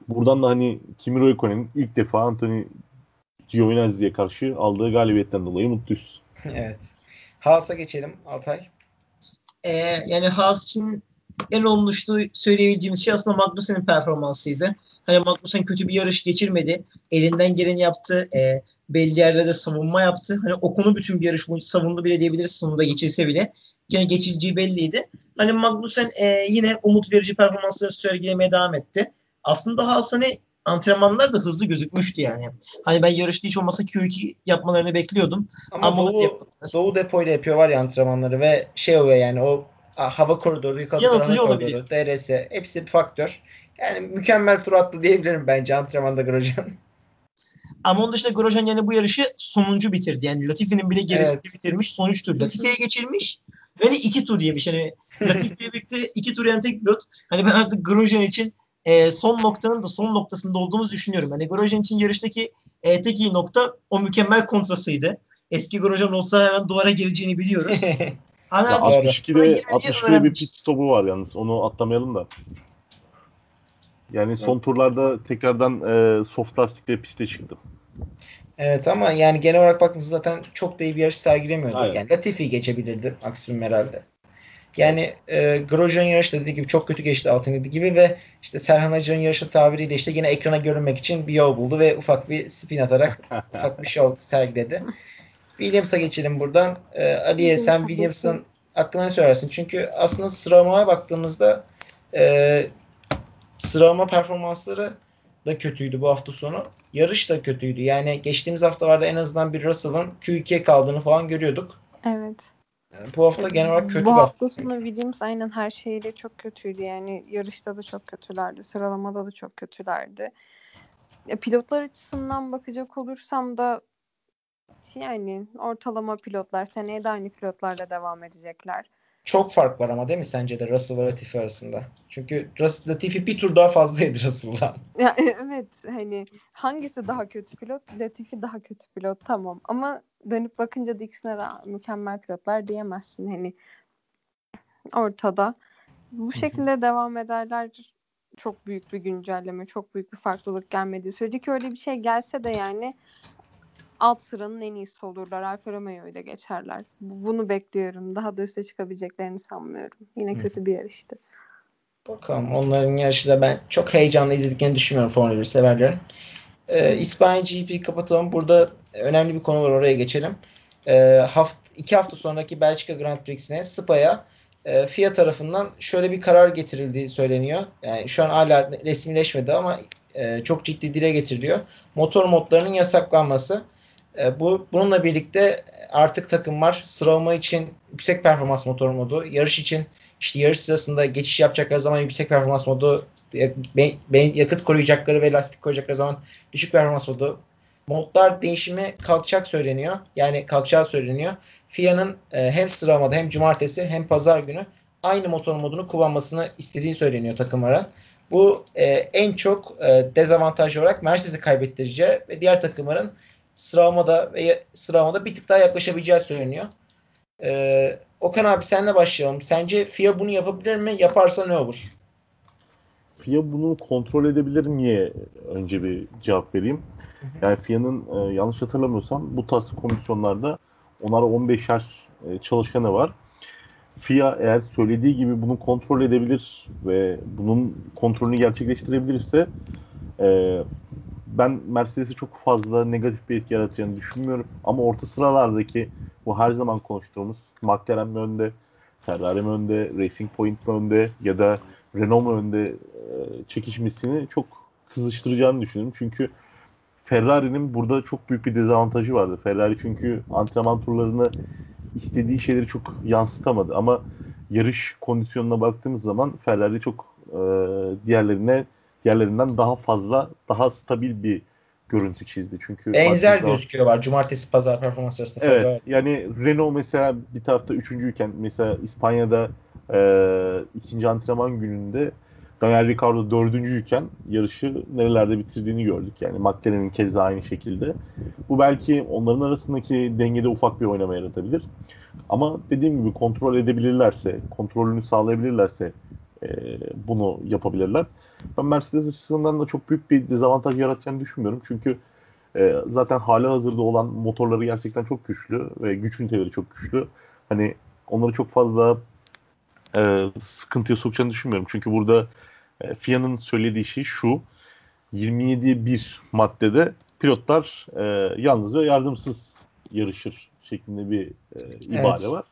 buradan da hani Kimi Räikkönen'in ilk defa Anthony Giovinazzi'ye karşı aldığı galibiyetten dolayı mutluyuz. evet. Haas'a geçelim Altay. Ee, yani Haas için en olmuştu söyleyebileceğimiz şey aslında Magnussen'in performansıydı. Hani Magnussen kötü bir yarış geçirmedi. Elinden geleni yaptı. Ee, belli yerlerde savunma yaptı. Hani o konu bütün bir yarış boyunca savundu bile diyebiliriz sonunda geçilse bile. Yani geçileceği belliydi. Hani Magnussen e, yine umut verici performansları sergilemeye devam etti. Aslında Haas hani antrenmanlar da hızlı gözükmüştü yani. Hani ben yarışta hiç olmasa Q2 yapmalarını bekliyordum. Ama, Ama Doğu. Doğu depoyla yapıyorlar ya antrenmanları ve şey oluyor yani o hava koridoru, yukarı koridoru, DRS hepsi bir faktör. Yani mükemmel tur attı diyebilirim bence antrenmanda Grosjean. Ama onun dışında Grosjean yani bu yarışı sonuncu bitirdi. Yani Latifi'nin bile gerisinde Evet. bitirmiş. Son üç tur Latifi'ye geçirmiş. Ve de iki tur yemiş. Hani Latifi'ye birlikte iki tur yani tek pilot. Hani ben artık Grosjean için e, son noktanın da son noktasında olduğumuzu düşünüyorum. Hani Grosjean için yarıştaki e, tek iyi nokta o mükemmel kontrasıydı. Eski Grosjean olsa hemen duvara geleceğini biliyoruz. Ya artık 62'de girmeyi 62'de bir pit stopu var yalnız. Onu atlamayalım da. Yani son turlarda tekrardan e, soft lastikle piste çıktı. evet ama yani genel olarak baktığımızda zaten çok da iyi bir yarış sergilemiyordu. Aynen. Yani Latifi geçebilirdi maksimum herhalde. Yani e, Grosjean yarışı da dediği gibi çok kötü geçti Altın dediği gibi ve işte Serhan Hacı'nın yarışı tabiriyle işte yine ekrana görünmek için bir yol buldu ve ufak bir spin atarak ufak bir şov sergiledi. Williams'a geçelim buradan. Ee, Aliye sen Williams'ın hakkında ne söylersin? Çünkü aslında sıralamaya baktığımızda e, sıralama performansları da kötüydü bu hafta sonu. Yarış da kötüydü. Yani geçtiğimiz haftalarda en azından bir Russell'ın Q2'ye kaldığını falan görüyorduk. Evet. Yani bu hafta genel olarak kötü Bu bir hafta. hafta sonu Williams aynen her şeyle çok kötüydü. Yani yarışta da çok kötülerdi. Sıralamada da çok kötülerdi. Ya, pilotlar açısından bakacak olursam da yani ortalama pilotlar seneye de aynı pilotlarla devam edecekler. Çok fark var ama değil mi sence de Russell ve Latifi arasında? Çünkü Rus- Latifi bir tur daha fazlaydı Russell'dan. Ya, evet hani hangisi daha kötü pilot? Latifi daha kötü pilot tamam ama dönüp bakınca da ikisine de mükemmel pilotlar diyemezsin hani ortada. Bu şekilde devam ederler çok büyük bir güncelleme, çok büyük bir farklılık gelmediği sürece ki öyle bir şey gelse de yani alt sıranın en iyisi olurlar. Alfa Romeo ile geçerler. Bu- Bunu bekliyorum. Daha da üste çıkabileceklerini sanmıyorum. Yine Hı. kötü bir yarıştı. Bakalım onların yarışı da ben çok heyecanla izlediklerini düşünmüyorum Formula 1 severlerin. Ee, İspanya GP'yi kapatalım. Burada önemli bir konu var oraya geçelim. Ee, haft iki hafta sonraki Belçika Grand Prix'sine Spa'ya e, FIA tarafından şöyle bir karar getirildiği söyleniyor. Yani şu an hala resmileşmedi ama e, çok ciddi dile getiriliyor. Motor modlarının yasaklanması. E, bu bununla birlikte artık takımlar sıralama için yüksek performans motor modu, yarış için işte yarış sırasında geçiş yapacakları zaman yüksek performans modu, yakıt koruyacakları ve lastik koyacakları zaman düşük performans modu. Modlar değişimi kalkacak söyleniyor. Yani kalkacağı söyleniyor. FIA'nın e, hem sıralamada hem cumartesi hem pazar günü aynı motor modunu kullanmasını istediği söyleniyor takımlara. Bu e, en çok e, dezavantaj olarak Mercedes'i kaybettireceği ve diğer takımların sıralamada ve sıralamada bir tık daha yaklaşabileceği söyleniyor. E, Okan abi senle başlayalım. Sence FIA bunu yapabilir mi? Yaparsa ne olur? FIA bunu kontrol edebilir miye önce bir cevap vereyim. Yani FIA'nın e, yanlış hatırlamıyorsam bu tarz komisyonlarda onlara 15 yaş e, çalışkanı var. FIA eğer söylediği gibi bunu kontrol edebilir ve bunun kontrolünü gerçekleştirebilirse e, ben Mercedes'e çok fazla negatif bir etki yaratacağını düşünmüyorum. Ama orta sıralardaki bu her zaman konuştuğumuz McLaren mi önde, Ferrari mi önde, Racing Point mi önde ya da Renault mu önde e, çekişmesini çok kızıştıracağını düşünüyorum. Çünkü Ferrari'nin burada çok büyük bir dezavantajı vardı. Ferrari çünkü antrenman turlarını istediği şeyleri çok yansıtamadı. Ama yarış kondisyonuna baktığımız zaman Ferrari çok e, diğerlerine diğerlerinden daha fazla, daha stabil bir görüntü çizdi. Çünkü benzer gözüküyor var cumartesi pazar performans arasında. Evet. Ferrari. Yani Renault mesela bir tarafta üçüncüyken mesela İspanya'da e, ikinci antrenman gününde Daniel Ricciardo dördüncüyken yarışı nerelerde bitirdiğini gördük. Yani McLaren'in keza aynı şekilde. Bu belki onların arasındaki dengede ufak bir oynama yaratabilir. Ama dediğim gibi kontrol edebilirlerse, kontrolünü sağlayabilirlerse e, bunu yapabilirler. Ben Mercedes açısından da çok büyük bir dezavantaj yaratacağını düşünmüyorum. Çünkü e, zaten hali hazırda olan motorları gerçekten çok güçlü ve güç üniteleri çok güçlü. Hani onları çok fazla e, sıkıntıya sokacağını düşünmüyorum. Çünkü burada e, FIA'nın söylediği şey şu. 27.1 maddede pilotlar e, yalnız ve yardımsız yarışır şeklinde bir e, ibare evet. var.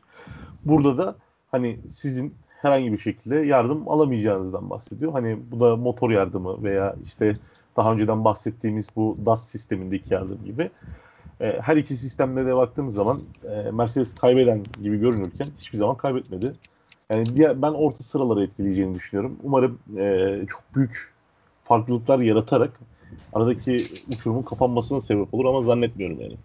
Burada da hani sizin herhangi bir şekilde yardım alamayacağınızdan bahsediyor. Hani bu da motor yardımı veya işte daha önceden bahsettiğimiz bu DAS sistemindeki yardım gibi. E, her iki sistemlere de baktığımız zaman e, Mercedes kaybeden gibi görünürken hiçbir zaman kaybetmedi. Yani diğer, ben orta sıraları etkileyeceğini düşünüyorum. Umarım e, çok büyük farklılıklar yaratarak aradaki uçurumun kapanmasına sebep olur ama zannetmiyorum yani.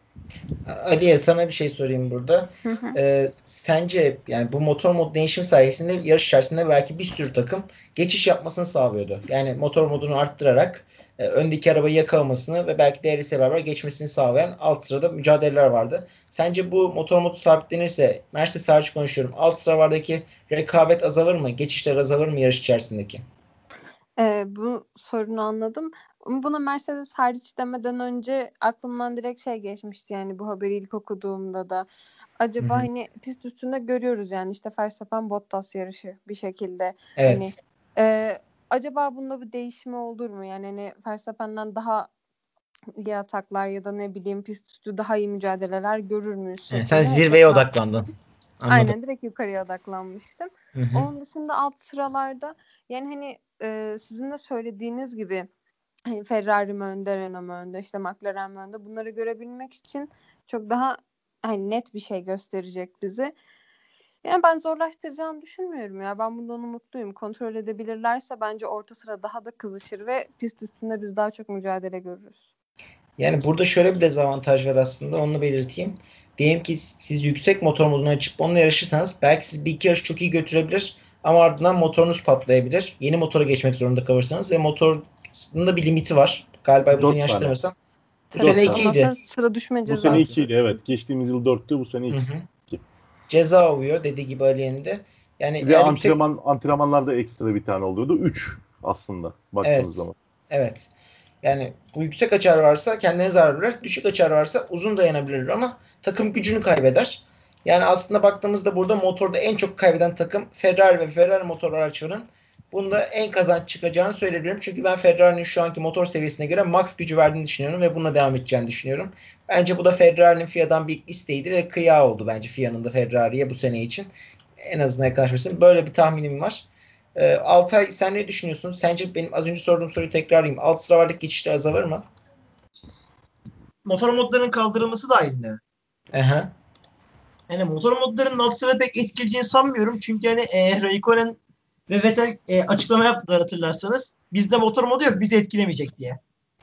Aliye sana bir şey sorayım burada. Ee, sence yani bu motor mod değişim sayesinde yarış içerisinde belki bir sürü takım geçiş yapmasını sağlıyordu. Yani motor modunu arttırarak e, öndeki arabayı yakalamasını ve belki değerlisiyle beraber geçmesini sağlayan alt sırada mücadeleler vardı. Sence bu motor modu sabitlenirse Mercedes hariç konuşuyorum. Alt sıralardaki rekabet azalır mı? Geçişler azalır mı yarış içerisindeki? Ee, bu sorunu anladım. Buna Mercedes hariç demeden önce aklımdan direkt şey geçmişti yani bu haberi ilk okuduğumda da. Acaba Hı-hı. hani pist üstünde görüyoruz yani işte Verstappen Bottas yarışı bir şekilde. Evet. Hani, e, acaba bunda bir değişimi olur mu? Yani hani Verstappen'den daha iyi ataklar ya da ne bileyim pist üstü daha iyi mücadeleler görür müyüz? Yani sen zirveye odaklandın. Anladım. Aynen direkt yukarıya odaklanmıştım. Hı-hı. Onun dışında alt sıralarda yani hani e, sizin de söylediğiniz gibi hani Ferrari mi önde, Renault mu önde, işte McLaren mi önde bunları görebilmek için çok daha hani net bir şey gösterecek bizi. Yani ben zorlaştıracağını düşünmüyorum ya. Ben bundan umutluyum. Kontrol edebilirlerse bence orta sıra daha da kızışır ve pist üstünde biz daha çok mücadele görürüz. Yani burada şöyle bir dezavantaj var aslında. Onu belirteyim. Diyelim ki siz yüksek motor modunu açıp onunla yarışırsanız belki siz bir iki yarış çok iyi götürebilir ama ardından motorunuz patlayabilir. Yeni motora geçmek zorunda kalırsanız ve motor da bir limiti var. Galiba bu sene yaşlanıyorsam. Bu sene 2'ydi. Sıra düşme cezası. Bu sene 2'ydi evet. Geçtiğimiz yıl 4'tü bu sene 2. Ceza oluyor dediği gibi Ali'nin de. Yani Ve antrenman, yüksek... antrenmanlarda ekstra bir tane oluyordu. 3 aslında baktığınız evet. zaman. Evet. Yani bu yüksek açar varsa kendine zarar verir. Düşük açar varsa uzun dayanabilir ama takım gücünü kaybeder. Yani aslında baktığımızda burada motorda en çok kaybeden takım Ferrari ve Ferrari motor araçlarının Bunda en kazanç çıkacağını söyleyebilirim. Çünkü ben Ferrari'nin şu anki motor seviyesine göre max gücü verdiğini düşünüyorum ve bununla devam edeceğini düşünüyorum. Bence bu da Ferrari'nin FIA'dan bir isteğiydi ve kıyağı oldu bence FIA'nın da Ferrari'ye bu sene için. En azından yaklaşmasın. Böyle bir tahminim var. Ee, Altay sen ne düşünüyorsun? Sence benim az önce sorduğum soruyu tekrarlayayım. Alt sıralardaki geçişler azalır mı? Motor modlarının kaldırılması dahilinde. Aha. yani motor modlarının alt sıra pek etkileyeceğini sanmıyorum. Çünkü hani e, Raikkonen ve Vettel e, açıklama yaptılar hatırlarsanız. Bizde motor modu yok bizi etkilemeyecek diye.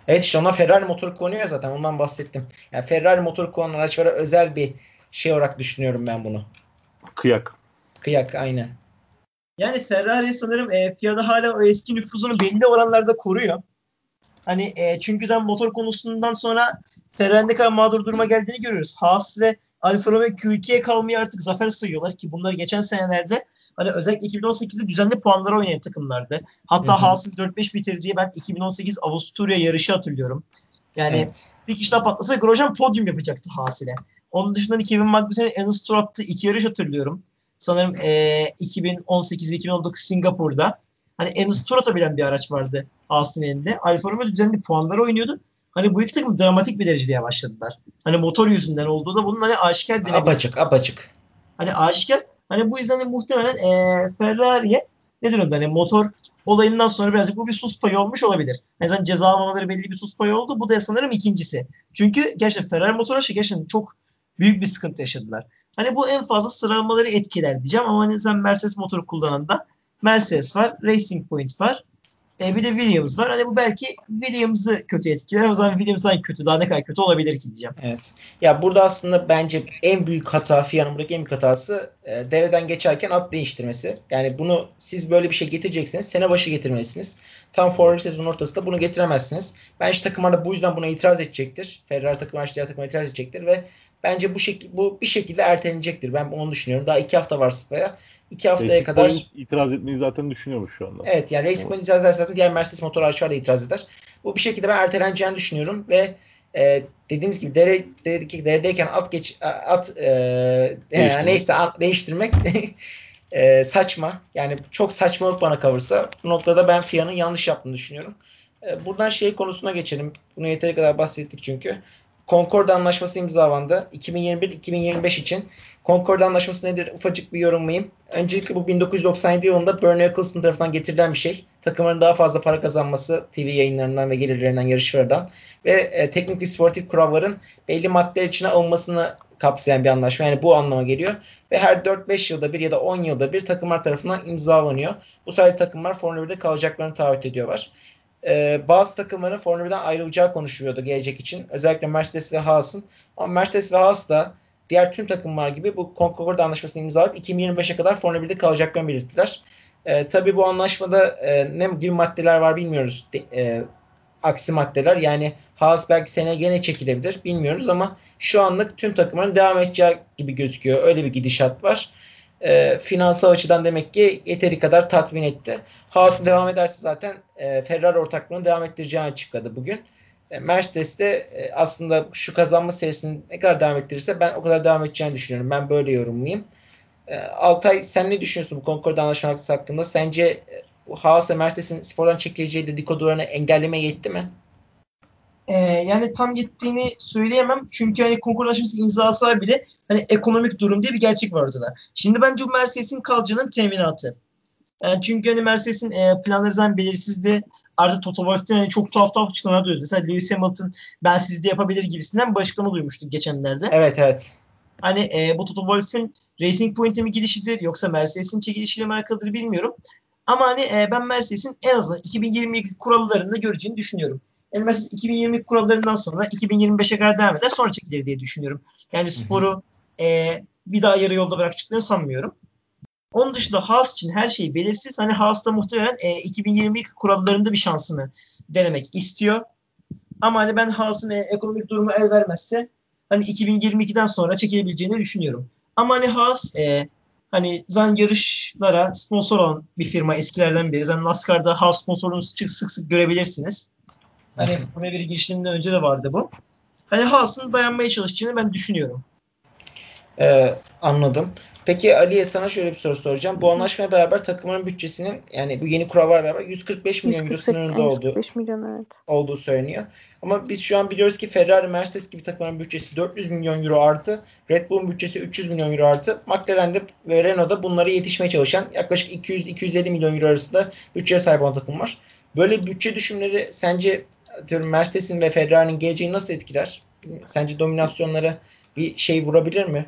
Evet işte ona Ferrari motoru kullanıyor zaten ondan bahsettim. Yani Ferrari motoru kullanan araçlara özel bir şey olarak düşünüyorum ben bunu. Kıyak. Kıyak aynen. Yani Ferrari sanırım e, FIA'da hala o eski nüfuzunu belli oranlarda koruyor. Hani e, çünkü de motor konusundan sonra Ferrari'nin ne kadar mağdur duruma geldiğini görüyoruz. Haas ve Alfa Romeo Q2'ye kalmayı artık zafer sayıyorlar ki bunlar geçen senelerde hani özellikle 2018'de düzenli puanlara oynayan takımlardı. Hatta Haas'ın 4-5 bitirdiği ben 2018 Avusturya yarışı hatırlıyorum. Yani Evet. bir kişi daha patlasa Grosjean podyum yapacaktı Haas ile. Onun dışında Kevin Magnussen'in en tur attığı iki yarış hatırlıyorum. Sanırım e, 2018-2019 Singapur'da. Hani en tur atabilen bir araç vardı Haas'ın elinde. Alfa Romeo düzenli puanlara oynuyordu. Hani bu iki takım dramatik bir derecede yavaşladılar. Hani motor yüzünden olduğu da bunun hani aşikar denebilir. Apaçık apaçık. Hani aşikar. Hani bu yüzden de muhtemelen e, Ferrari'ye nedir onda hani motor olayından sonra birazcık bu bir sus payı olmuş olabilir. Azından ceza almamaları belli bir sus payı oldu. Bu da sanırım ikincisi. Çünkü gerçekten Ferrari motor aşı gerçekten çok büyük bir sıkıntı yaşadılar. Hani bu en fazla sıralamaları etkiler diyeceğim ama hani sen Mercedes motoru kullanan da Mercedes var, Racing Point var. E, bir de Williams var. Hani bu belki Williams'ı kötü etkiler. O zaman Williams'dan kötü. Daha ne kadar kötü olabilir ki diyeceğim. Evet. Ya burada aslında bence en büyük hata FIA'nın buradaki en büyük hatası e, dereden geçerken at değiştirmesi. Yani bunu siz böyle bir şey getirecekseniz sene başı getirmelisiniz. Tam Formula sezonun ortasında bunu getiremezsiniz. Bence takımlar bu yüzden buna itiraz edecektir. Ferrari takımı diğer takımlar itiraz edecektir ve bence bu şekil bu bir şekilde ertelenecektir. Ben onu düşünüyorum. Daha iki hafta var Spa'ya. İki haftaya Racing kadar Point itiraz etmeyi zaten düşünüyormuş şu anda. Evet yani Racing Point itiraz ederse zaten diğer Mercedes motor araçlar da itiraz eder. Bu bir şekilde ben erteleneceğini düşünüyorum ve e, dediğimiz gibi dere, deredeki, deredeyken at geç at e, Değiştirmek. neyse at, değiştirmek e, saçma. Yani çok saçmalık bana kalırsa bu noktada ben FIA'nın yanlış yaptığını düşünüyorum. E, buradan şey konusuna geçelim. Bunu yeteri kadar bahsettik çünkü. Concord Anlaşması imzalandı. 2021-2025 için. Concord Anlaşması nedir? Ufacık bir yorumlayayım. Öncelikle bu 1997 yılında Bernie Eccleston tarafından getirilen bir şey. Takımların daha fazla para kazanması TV yayınlarından ve gelirlerinden, yarışlardan ve e, teknik ve sportif kuralların belli maddeler içine alınmasını kapsayan bir anlaşma. Yani bu anlama geliyor. Ve her 4-5 yılda bir ya da 10 yılda bir takımlar tarafından imzalanıyor. Bu sayede takımlar Formula 1'de kalacaklarını taahhüt ediyorlar. Ee, bazı takımların Formula 1'den ayrılacağı konuşuluyordu gelecek için. Özellikle Mercedes ve Haas'ın. Ama Mercedes ve Haas da diğer tüm takımlar gibi bu Concord Anlaşması'nı imzalayıp 2025'e kadar Formula 1'de kalacaklarını belirttiler. Ee, tabii bu anlaşmada e, ne gibi maddeler var bilmiyoruz. De, e, aksi maddeler yani Haas belki seneye gene çekilebilir bilmiyoruz ama şu anlık tüm takımların devam edeceği gibi gözüküyor. Öyle bir gidişat var. E, finansal açıdan demek ki yeteri kadar tatmin etti. Haas devam ederse zaten e, Ferrari ortaklığını devam ettireceğini açıkladı bugün. E, Mercedes de e, aslında şu kazanma serisini ne kadar devam ettirirse ben o kadar devam edeceğini düşünüyorum. Ben böyle yorumlayayım. E, Altay sen ne düşünüyorsun bu Concord anlaşması hakkında? Sence e, Haas ve Mercedes'in spordan çekileceği dedikodularını engellemeye yetti mi? Ee, yani tam gittiğini söyleyemem. Çünkü hani konkur anlaşması imzalasalar bile hani ekonomik durum diye bir gerçek var ortada. Şimdi bence bu Mercedes'in kalacağının teminatı. Yani çünkü hani Mercedes'in e, planları zaten belirsizdi. Artık Toto Wolff'ten hani çok tuhaf tuhaf açıklamalar duyuyoruz. Mesela Lewis Hamilton ben sizde yapabilir gibisinden bir açıklama duymuştuk geçenlerde. Evet evet. Hani e, bu Toto Wolff'ün Racing Point'e mi gidişidir yoksa Mercedes'in çekilişiyle mi alakalıdır bilmiyorum. Ama hani e, ben Mercedes'in en azından 2022 kurallarında göreceğini düşünüyorum. Yani Mercedes 2020 kurallarından sonra 2025'e kadar devam eder sonra çekilir diye düşünüyorum. Yani sporu e, bir daha yarı yolda bırakacaklarını sanmıyorum. Onun dışında Haas için her şey belirsiz. Hani Haas da muhtemelen e, 2022 kurallarında bir şansını denemek istiyor. Ama hani ben Haas'ın e, ekonomik durumu el vermezse hani 2022'den sonra çekilebileceğini düşünüyorum. Ama hani Haas e, hani zaten yarışlara sponsor olan bir firma eskilerden biri. Zaten NASCAR'da Haas sponsorluğunu sık sık, sık görebilirsiniz. Hani Formula 1'e geçtiğinden önce de vardı bu. Hani Haas'ın dayanmaya çalıştığını ben düşünüyorum. Ee, anladım. Peki Ali'ye sana şöyle bir soru soracağım. Bu anlaşmaya beraber takımların bütçesinin yani bu yeni kurallar beraber 145 milyon euro sınırında olduğu, 145 milyon evet. olduğu söyleniyor. Ama biz şu an biliyoruz ki Ferrari, Mercedes gibi takımların bütçesi 400 milyon euro artı, Red Bull'un bütçesi 300 milyon euro artı, McLaren'de ve Renault'da bunlara yetişmeye çalışan yaklaşık 200-250 milyon euro arasında bütçeye sahip olan takım var. Böyle bütçe düşümleri sence atıyorum Mercedes'in ve Ferrari'nin geleceğini nasıl etkiler? Sence dominasyonlara bir şey vurabilir mi?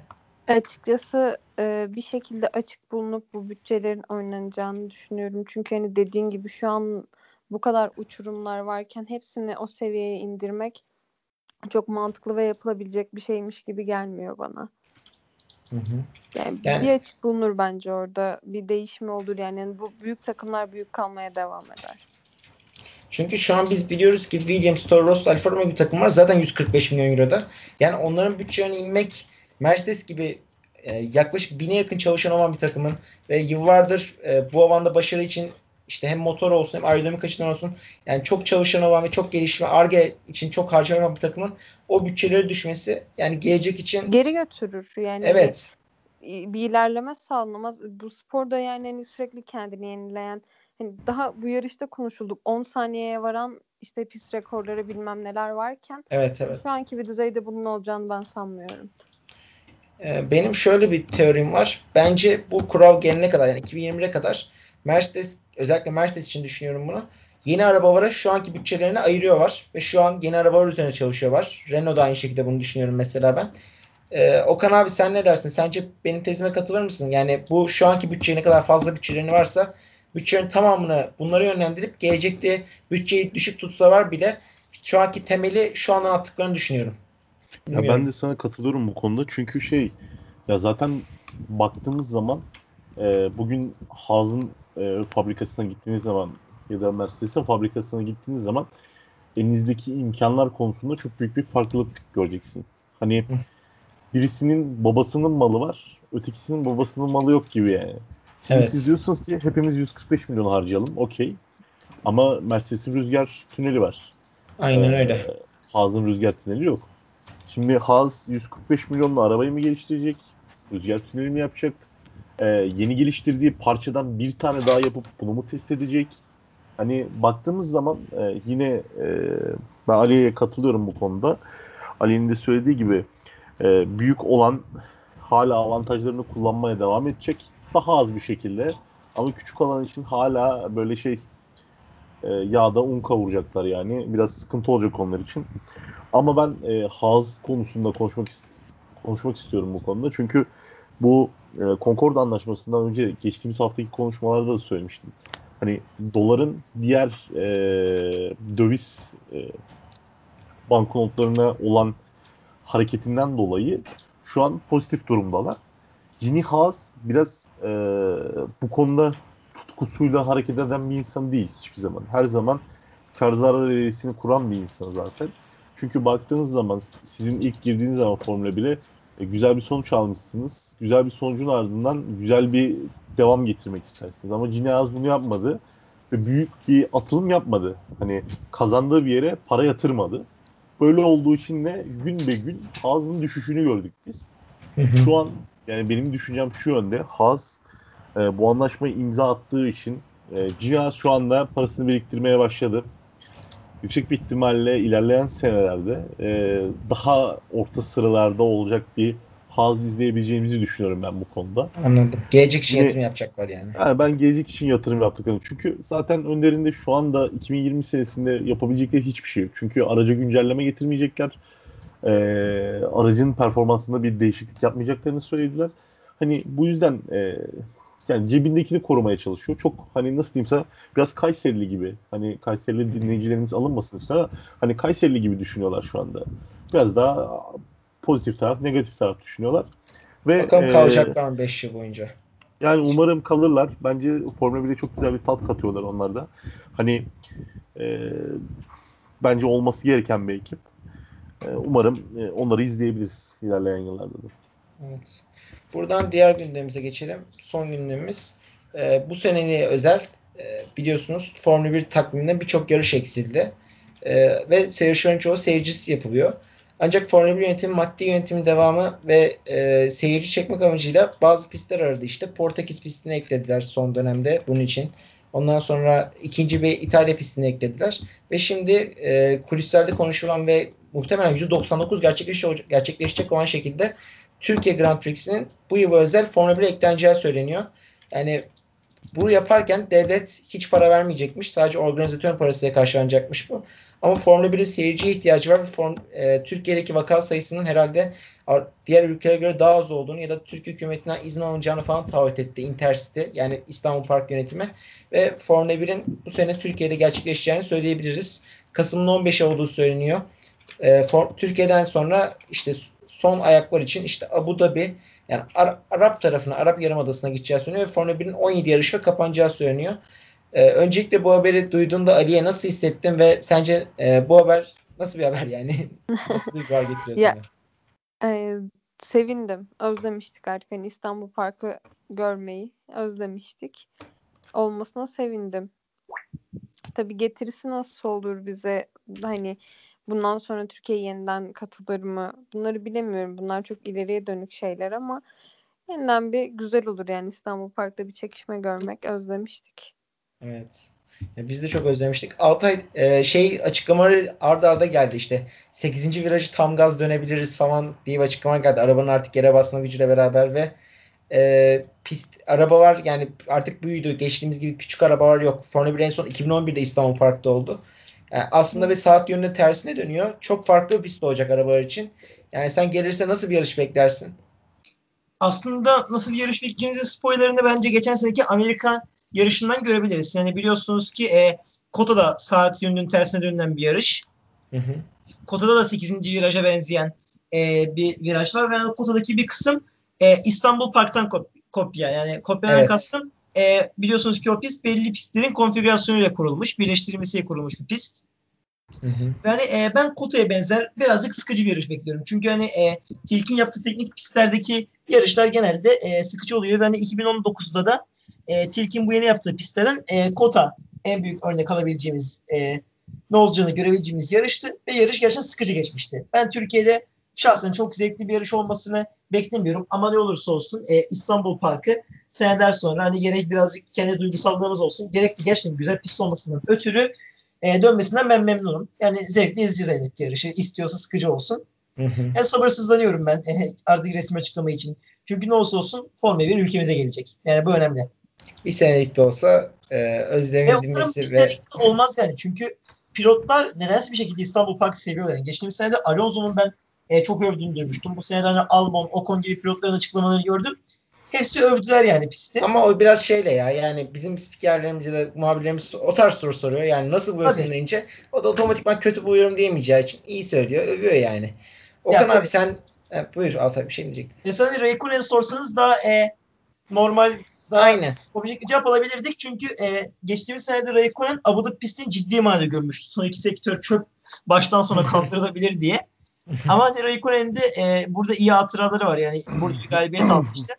Açıkçası e, bir şekilde açık bulunup bu bütçelerin oynanacağını düşünüyorum. Çünkü hani dediğin gibi şu an bu kadar uçurumlar varken hepsini o seviyeye indirmek çok mantıklı ve yapılabilecek bir şeymiş gibi gelmiyor bana. Hı hı. Yani, Yani- bir açık bulunur bence orada. Bir değişme olur yani. Yani bu büyük takımlar büyük kalmaya devam eder. Çünkü şu an biz biliyoruz ki Williams, Toro Rosso, Alfa Romeo gibi takımlar zaten 145 milyon euroda. Yani onların bütçelerine inmek Mercedes gibi e, yaklaşık bine yakın çalışan olan bir takımın ve yıllardır e, bu alanda başarı için işte hem motor olsun hem aerodinamik açıdan olsun yani çok çalışan olan ve çok gelişme ARGE için çok harcama yapan bir takımın o bütçeleri düşmesi yani gelecek için Geri götürür yani. evet bir ilerleme sağlanamaz. Bu sporda yani hani sürekli kendini yenileyen hani daha bu yarışta konuşulduk 10 saniyeye varan işte pist rekorları bilmem neler varken evet evet. şu anki bir düzeyde bunun olacağını ben sanmıyorum. Ee, Benim şöyle bir teorim var. Bence bu kural gelene kadar yani 2020'ye kadar Mercedes özellikle Mercedes için düşünüyorum bunu. Yeni arabalara şu anki bütçelerini ayırıyorlar ve şu an yeni arabalar üzerine çalışıyorlar. Renault da aynı şekilde bunu düşünüyorum mesela ben. Ee, Okan abi sen ne dersin? Sence benim tezime katılır mısın? Yani bu şu anki bütçeye ne kadar fazla bütçelerini varsa bütçenin tamamını bunlara yönlendirip gelecekte bütçeyi düşük tutsalar bile şu anki temeli şu andan attıklarını düşünüyorum. Ya ben de sana katılıyorum bu konuda. Çünkü şey ya zaten baktığımız zaman e, bugün Haas'ın e, fabrikasına gittiğiniz zaman ya da Mercedes'in fabrikasına gittiğiniz zaman elinizdeki imkanlar konusunda çok büyük bir farklılık göreceksiniz. Hani birisinin babasının malı var, ötekisinin babasının malı yok gibi yani. Şimdi Evet. siz diyorsunuz ki hepimiz 145 milyon harcayalım, okey. Ama Mercedes'in rüzgar tüneli var. Aynen Ee, öyle. Haas'ın rüzgar tüneli yok. Şimdi Haas 145 milyonla arabayı mı geliştirecek? Rüzgar tüneli mi yapacak? Ee, yeni geliştirdiği parçadan bir tane daha yapıp bunu mu test edecek? Hani baktığımız zaman e, yine e, ben Ali'ye katılıyorum bu konuda. Ali'nin de söylediği gibi e, büyük olan hala avantajlarını kullanmaya devam edecek. Daha az bir şekilde. Ama küçük olan için hala böyle şey e, yağda un kavuracaklar yani. Biraz sıkıntı olacak onlar için. Ama ben e, Haas konusunda konuşmak konuşmak istiyorum bu konuda. Çünkü bu e, Concord anlaşmasından önce geçtiğimiz haftaki konuşmalarda da söylemiştim. Hani doların diğer e, döviz e, banknotlarına olan hareketinden dolayı şu an pozitif durumdalar. Gini Haas biraz e, bu konuda tutkusuyla hareket eden bir insan değil hiçbir zaman. Her zaman kar zarar kuran bir insan zaten. Çünkü baktığınız zaman sizin ilk girdiğiniz zaman Formula 1'e e, güzel bir sonuç almışsınız. Güzel bir sonucun ardından güzel bir devam getirmek istersiniz. Ama Gini Haas bunu yapmadı ve büyük bir atılım yapmadı. Hani kazandığı bir yere para yatırmadı. Böyle olduğu için de gün be gün Haas'ın düşüşünü gördük biz. Şu an yani benim düşüncem şu yönde. Haas e, bu anlaşmayı imza attığı için e, Gini şu anda parasını biriktirmeye başladı. Yüksek bir ihtimalle ilerleyen senelerde e, daha orta sıralarda olacak bir Haas izleyebileceğimizi düşünüyorum ben bu konuda. Anladım. Gelecek için yatırım yapacaklar yani. Yani ben gelecek için yatırım yaptıklarını. Çünkü zaten önlerinde şu anda 2020 senesinde yapabilecekleri hiçbir şey yok. Çünkü araca güncelleme getirmeyecekler. Ee, aracın performansında bir değişiklik yapmayacaklarını söylediler. Hani bu yüzden e, yani cebindekini korumaya çalışıyor. Çok hani nasıl diyeyim sana biraz Kayserili gibi. Hani Kayserili dinleyicilerimiz alınmasın ama hani Kayserili gibi düşünüyorlar şu anda. Biraz daha pozitif taraf, negatif taraf düşünüyorlar. Ve Bakalım e, kalacaklar 5 yıl boyunca? yani umarım kalırlar. Bence Formula 1'de çok güzel bir tat katıyorlar onlar da. Hani e, bence olması gereken bir ekip. E, umarım e, onları izleyebiliriz ilerleyen yıllarda da. Evet. Buradan diğer gündemimize geçelim. Son gündemimiz. Ee, bu seneye özel e, biliyorsunuz Formula 1 takviminde birçok yarış eksildi. Ee, ve yarışların çoğu seyircisiz yapılıyor. Ancak Formula 1 yönetimi maddi yönetimin devamı ve e, seyirci çekmek amacıyla bazı pistler aradı. İşte Portekiz pistini eklediler son dönemde bunun için. Ondan sonra ikinci bir İtalya pistini eklediler. Ve şimdi e, kulislerde konuşulan ve muhtemelen %99 gerçekleşecek, gerçekleşecek olan şekilde Türkiye Grand Prix'sinin bu yıl özel Formula 1 ekleneceği söyleniyor. Yani bunu yaparken devlet hiç para vermeyecekmiş. Sadece organizatör parasıyla karşılanacakmış bu. Ama Formula 1'in seyirciye ihtiyacı var form, e, Türkiye'deki vaka sayısının herhalde diğer ülkelere göre daha az olduğunu ya da Türk hükümetinden izin alınacağını falan taahhüt etti Intercity yani İstanbul Park yönetimi ve Formula 1'in bu sene Türkiye'de gerçekleşeceğini söyleyebiliriz. Kasım'ın 15 olduğu söyleniyor. E, for, Türkiye'den sonra işte son ayaklar için işte Abu Dhabi yani Ar- Arap tarafına, Arap Yarımadası'na gideceği söyleniyor ve Formula 1'in 17 yarışı kapanacağı söyleniyor. Ee, öncelikle bu haberi duyduğunda Ali'ye nasıl hissettin ve sence e, bu haber nasıl bir haber yani? nasıl duygular getiriyor ya, sana? E, sevindim. Özlemiştik artık hani İstanbul Parkı görmeyi. Özlemiştik. Olmasına sevindim. Tabii getirisi nasıl olur bize hani bundan sonra Türkiye yeniden katılır mı? Bunları bilemiyorum. Bunlar çok ileriye dönük şeyler ama yeniden bir güzel olur yani İstanbul Park'ta bir çekişme görmek özlemiştik. Evet. Ya biz de çok özlemiştik. Altay e, şey açıklamaları arda arda geldi işte. 8. virajı tam gaz dönebiliriz falan diye bir açıklama geldi. Arabanın artık yere basma gücüyle beraber ve e, pist araba var yani artık büyüdü. Geçtiğimiz gibi küçük arabalar yok. Formula 1 en son 2011'de İstanbul Park'ta oldu. Yani aslında bir saat yönünün tersine dönüyor. Çok farklı bir pist olacak arabalar için. Yani sen gelirse nasıl bir yarış beklersin? Aslında nasıl bir yarış bekleyeceğimizin spoilerını bence geçen seneki Amerika yarışından görebiliriz. Yani biliyorsunuz ki e, Kota'da saat yönünün tersine dönülen bir yarış. Hı hı. Kota'da da 8. viraja benzeyen e, bir viraj var ve Kota'daki bir kısım e, İstanbul Park'tan kop- kopya. Yani kopyadan evet. kastım e, biliyorsunuz ki o pist belli pistlerin konfigürasyonuyla kurulmuş, birleştirilmesiyle kurulmuş bir pist. Hı hı. Yani e, ben Kota'ya benzer birazcık sıkıcı bir yarış bekliyorum. Çünkü hani e, Tilk'in yaptığı teknik pistlerdeki yarışlar genelde e, sıkıcı oluyor. Ve hani 2019'da da e, Tilk'in bu yeni yaptığı pistlerden e, Kota en büyük örnek alabileceğimiz e, ne olacağını görebileceğimiz yarıştı ve yarış gerçekten sıkıcı geçmişti. Ben Türkiye'de şahsen çok zevkli bir yarış olmasını beklemiyorum ama ne olursa olsun e, İstanbul Parkı seneler sonra hani gerek birazcık kendi duygusallığımız olsun gerek de gerçekten güzel pist olmasından ötürü e, dönmesinden ben memnunum. Yani zevkli izleyeceğiz elbette yarışı. İstiyorsa sıkıcı olsun. Hı hı. Yani sabırsızlanıyorum ben e, artık resim açıklama için. Çünkü ne olsa olsun Formula 1 ülkemize gelecek. Yani bu önemli. Bir senelik de olsa e, özlemedilmesi ve... Olmaz yani. Çünkü pilotlar nedense bir şekilde İstanbul Park'ı seviyorlar. Yani geçtiğimiz senede Alonso'nun ben e, çok övdüğünü duymuştum. Bu senede hani Albon, Ocon gibi pilotların açıklamalarını gördüm. Hepsi övdüler yani pisti. Ama o biraz şeyle ya yani bizim spikerlerimiz ya da muhabirlerimiz o tarz soru soruyor. Yani nasıl buluyorsun deyince o da otomatikman kötü buluyorum diyemeyeceği için iyi söylüyor. Övüyor yani. Okan ya, abi sen e, buyur Altay bir şey diyecektin. Mesela Raikkonen'i sorsanız daha e, normal Aynen. objektif cevap alabilirdik. Çünkü e, geçtiğimiz senede Raikkonen Dhabi pistin ciddi manada görmüştü. Son iki sektör çöp baştan sona kaldırılabilir diye. Ama hani Raikkonen'in de e, burada iyi hatıraları var. Yani burada bir galibiyet almıştı.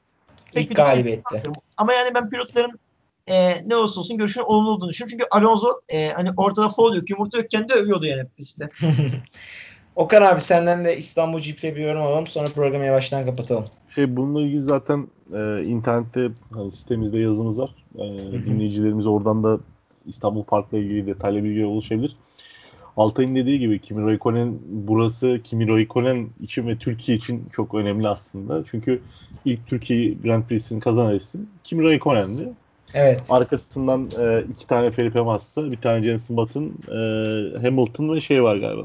İlk galibiyette. Ama yani ben pilotların e, ne olursa olsun görüşünün olumlu olduğunu düşünüyorum. Çünkü Alonso e, hani ortada fol yok, yumurta yokken de övüyordu yani pistte. Okan abi senden de İstanbul GP'ye bir yorum alalım. Sonra programı yavaştan kapatalım. Şey bununla ilgili zaten e, internette hani sitemizde yazımız var. E, dinleyicilerimiz oradan da İstanbul Park'la ilgili detaylı bilgi ulaşabilir. Altay'ın dediği gibi Kimi Raikkonen burası Kimi Raikkonen için ve Türkiye için çok önemli aslında. Çünkü ilk Türkiye Grand Prix'sini kazanan isim Kimi Raikkonen'di. Evet. Arkasından e, iki tane Felipe Massa, bir tane Jenson Button, e, Hamilton ve şey var galiba.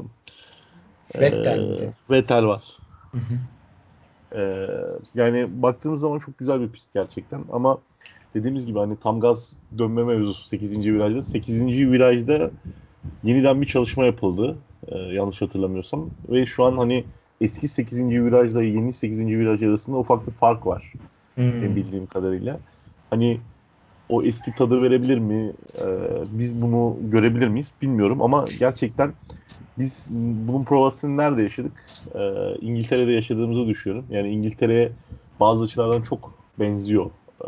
Vettel e, Vettel var. Hı hı. E, yani baktığımız zaman çok güzel bir pist gerçekten ama dediğimiz gibi hani tam gaz dönme mevzusu 8. virajda. 8. virajda yeniden bir çalışma yapıldı. E, yanlış hatırlamıyorsam. Ve şu an hani eski 8. virajla yeni 8. viraj arasında ufak bir fark var. Hmm. Bildiğim kadarıyla. Hani o eski tadı verebilir mi? E, biz bunu görebilir miyiz? Bilmiyorum ama gerçekten biz bunun provasını nerede yaşadık? E, İngiltere'de yaşadığımızı düşünüyorum. Yani İngiltere'ye bazı açılardan çok benziyor. E,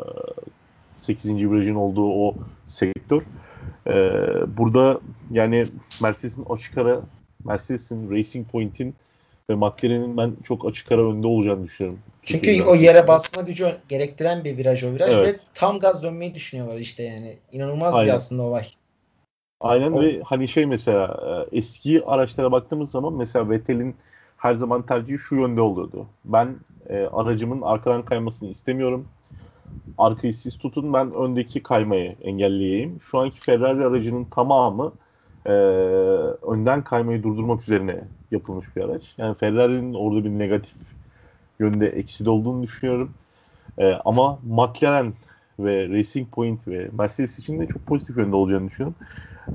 8. virajın olduğu o sektör. Ee, burada yani Mercedes'in açık ara Mercedes'in Racing Point'in ve McLaren'in ben çok açık ara önde olacağını düşünüyorum. Çünkü Türkiye'de. o yere basma gücü gerektiren bir viraj o viraj evet. ve tam gaz dönmeyi düşünüyorlar işte yani. İnanılmaz Aynen. bir aslında olay. Aynen o... ve hani şey mesela e, eski araçlara baktığımız zaman mesela Vettel'in her zaman tercihi şu yönde olurdu. Ben e, aracımın arkadan kaymasını istemiyorum. arkayı siz tutun ben öndeki kaymayı engelleyeyim. Şu anki Ferrari aracının tamamı e, önden kaymayı durdurmak üzerine yapılmış bir araç. Yani Ferrari'nin orada bir negatif yönde eksili olduğunu düşünüyorum. E, ama McLaren ve Racing Point ve Mercedes için de çok pozitif yönde olacağını düşünüyorum.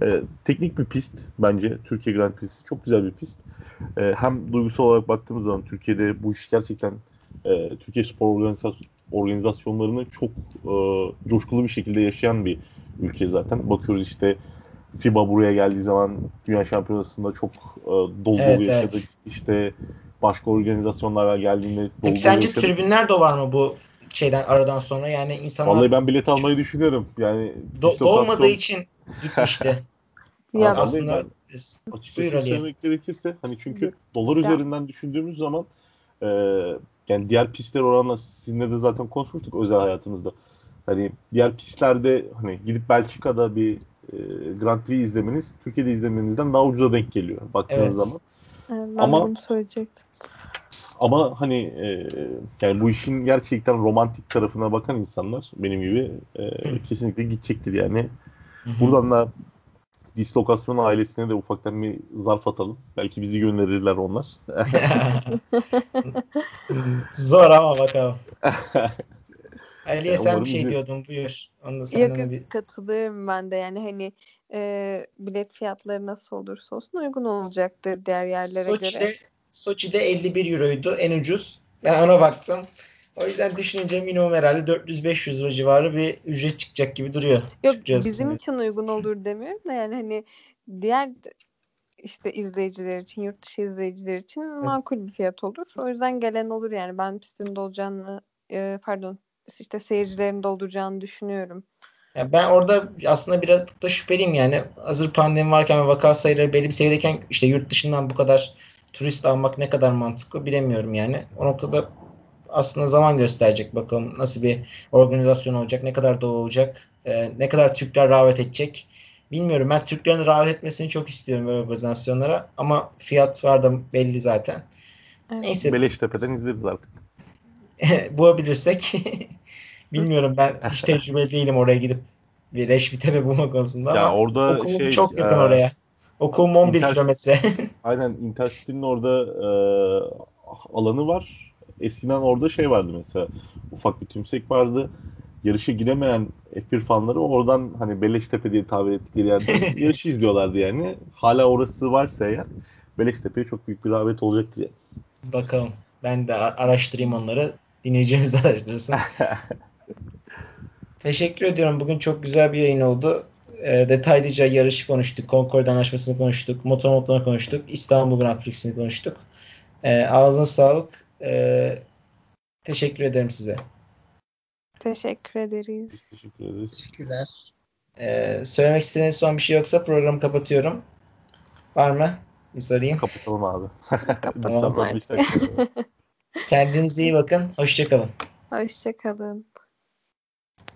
E, teknik bir pist bence. Türkiye Grand Prix'si çok güzel bir pist. E, hem duygusal olarak baktığımız zaman Türkiye'de bu iş gerçekten e, Türkiye spor organizasyon, organizasyonlarını çok e, coşkulu bir şekilde yaşayan bir ülke zaten. Bakıyoruz işte FIBA buraya geldiği zaman Dünya Şampiyonası'nda çok e, dolu Evet, dolu yaşadık. evet. İşte başka organizasyonlara geldiğinde dolu Peki sence yaşadık. tribünler de var mı bu şeyden aradan sonra? Yani insanlar Vallahi ben bilet almayı düşünüyorum. Yani do- doğmadığı için gitmişti. Ya Aslında ben- açıkçası Buyur söylemek gerekirse hani çünkü dolar Ya. üzerinden düşündüğümüz zaman e, yani diğer pistler oranla sizinle de zaten konuşmuştuk özel hayatımızda. Hani diğer pistlerde hani gidip Belçika'da bir e, Grand Prix izlemeniz Türkiye'de izlemenizden daha ucuza denk geliyor baktığınız Evet. zaman. Evet, ben Ama- bunu söyleyecektim. Ama hani e, yani bu işin gerçekten romantik tarafına bakan insanlar benim gibi e, kesinlikle gidecektir yani. Hı hı. Buradan da dislokasyon ailesine de ufaktan bir zarf atalım. Belki bizi gönderirler onlar. Zor ama bakalım. Ali'ye Ya sen bir şey izleriz. diyordun buyur. Onu da Yok senden yok, bir... katılıyorum ben de yani hani e, bilet fiyatları nasıl olursa olsun uygun olacaktır diğer yerlere göre. Soçi'de, Soçi'de 51 euroydu en ucuz. Ben ona baktım. O yüzden düşününce minimum herhalde 400-500 euro civarı bir ücret çıkacak gibi duruyor. Yok lirası bizim için. için uygun olur demiyorum da yani hani diğer işte izleyiciler için, yurt dışı izleyiciler için makul bir fiyat olur. O yüzden gelen olur yani ben pistin dolacağını e, pardon işte seyircilerin dolduracağını düşünüyorum. Ya ben orada aslında biraz da şüpheliyim yani. Hazır pandemi varken ve vaka sayıları belli bir seviyedeyken işte yurt dışından bu kadar turist almak ne kadar mantıklı bilemiyorum yani. O noktada aslında zaman gösterecek bakalım nasıl bir organizasyon olacak, ne kadar dolu olacak, e, ne kadar Türkler davet edecek. Bilmiyorum ben Türklerin davet etmesini çok istiyorum böyle organizasyonlara ama fiyat var da belli zaten. Evet. Neyse Beleştepe'den izleriz artık. bulabilirsek bilmiyorum ben hiç tecrübeli değilim oraya gidip bir leş bir tepe bulma konusunda Ya ama orada okulum şey çok yakın e, oraya. Okulum 11 Inter- kilometre. Aynen Intercity'nin orada e, alanı var. Eskiden orada şey vardı mesela ufak bir tümsek vardı. Yarışa giremeyen F1 fanları oradan hani Beleştepe diye tabir ettikleri yerde yarışı izliyorlardı yani. Hala orası varsa eğer Beleştepe'ye çok büyük bir rağbet olacaktır yani. Bakalım. Ben de araştırayım onları. Dinleyeceğimiz araştırsın. Teşekkür ediyorum. Bugün çok güzel bir yayın oldu. E, detaylıca yarışı konuştuk. Concord Anlaşması'nı konuştuk. Motor modlarını konuştuk. İstanbul Grand Prix'sini konuştuk. E, ağzına sağlık. E, teşekkür ederim size. Teşekkür ederiz. Biz teşekkür ederiz. Teşekkürler. E, söylemek istediğiniz son bir şey yoksa programı kapatıyorum. Var mı? Bir sorayım. Kapatalım abi. Kapatalım sabah artık. dakika. Kendinize iyi bakın. Hoşçakalın. Hoşçakalın.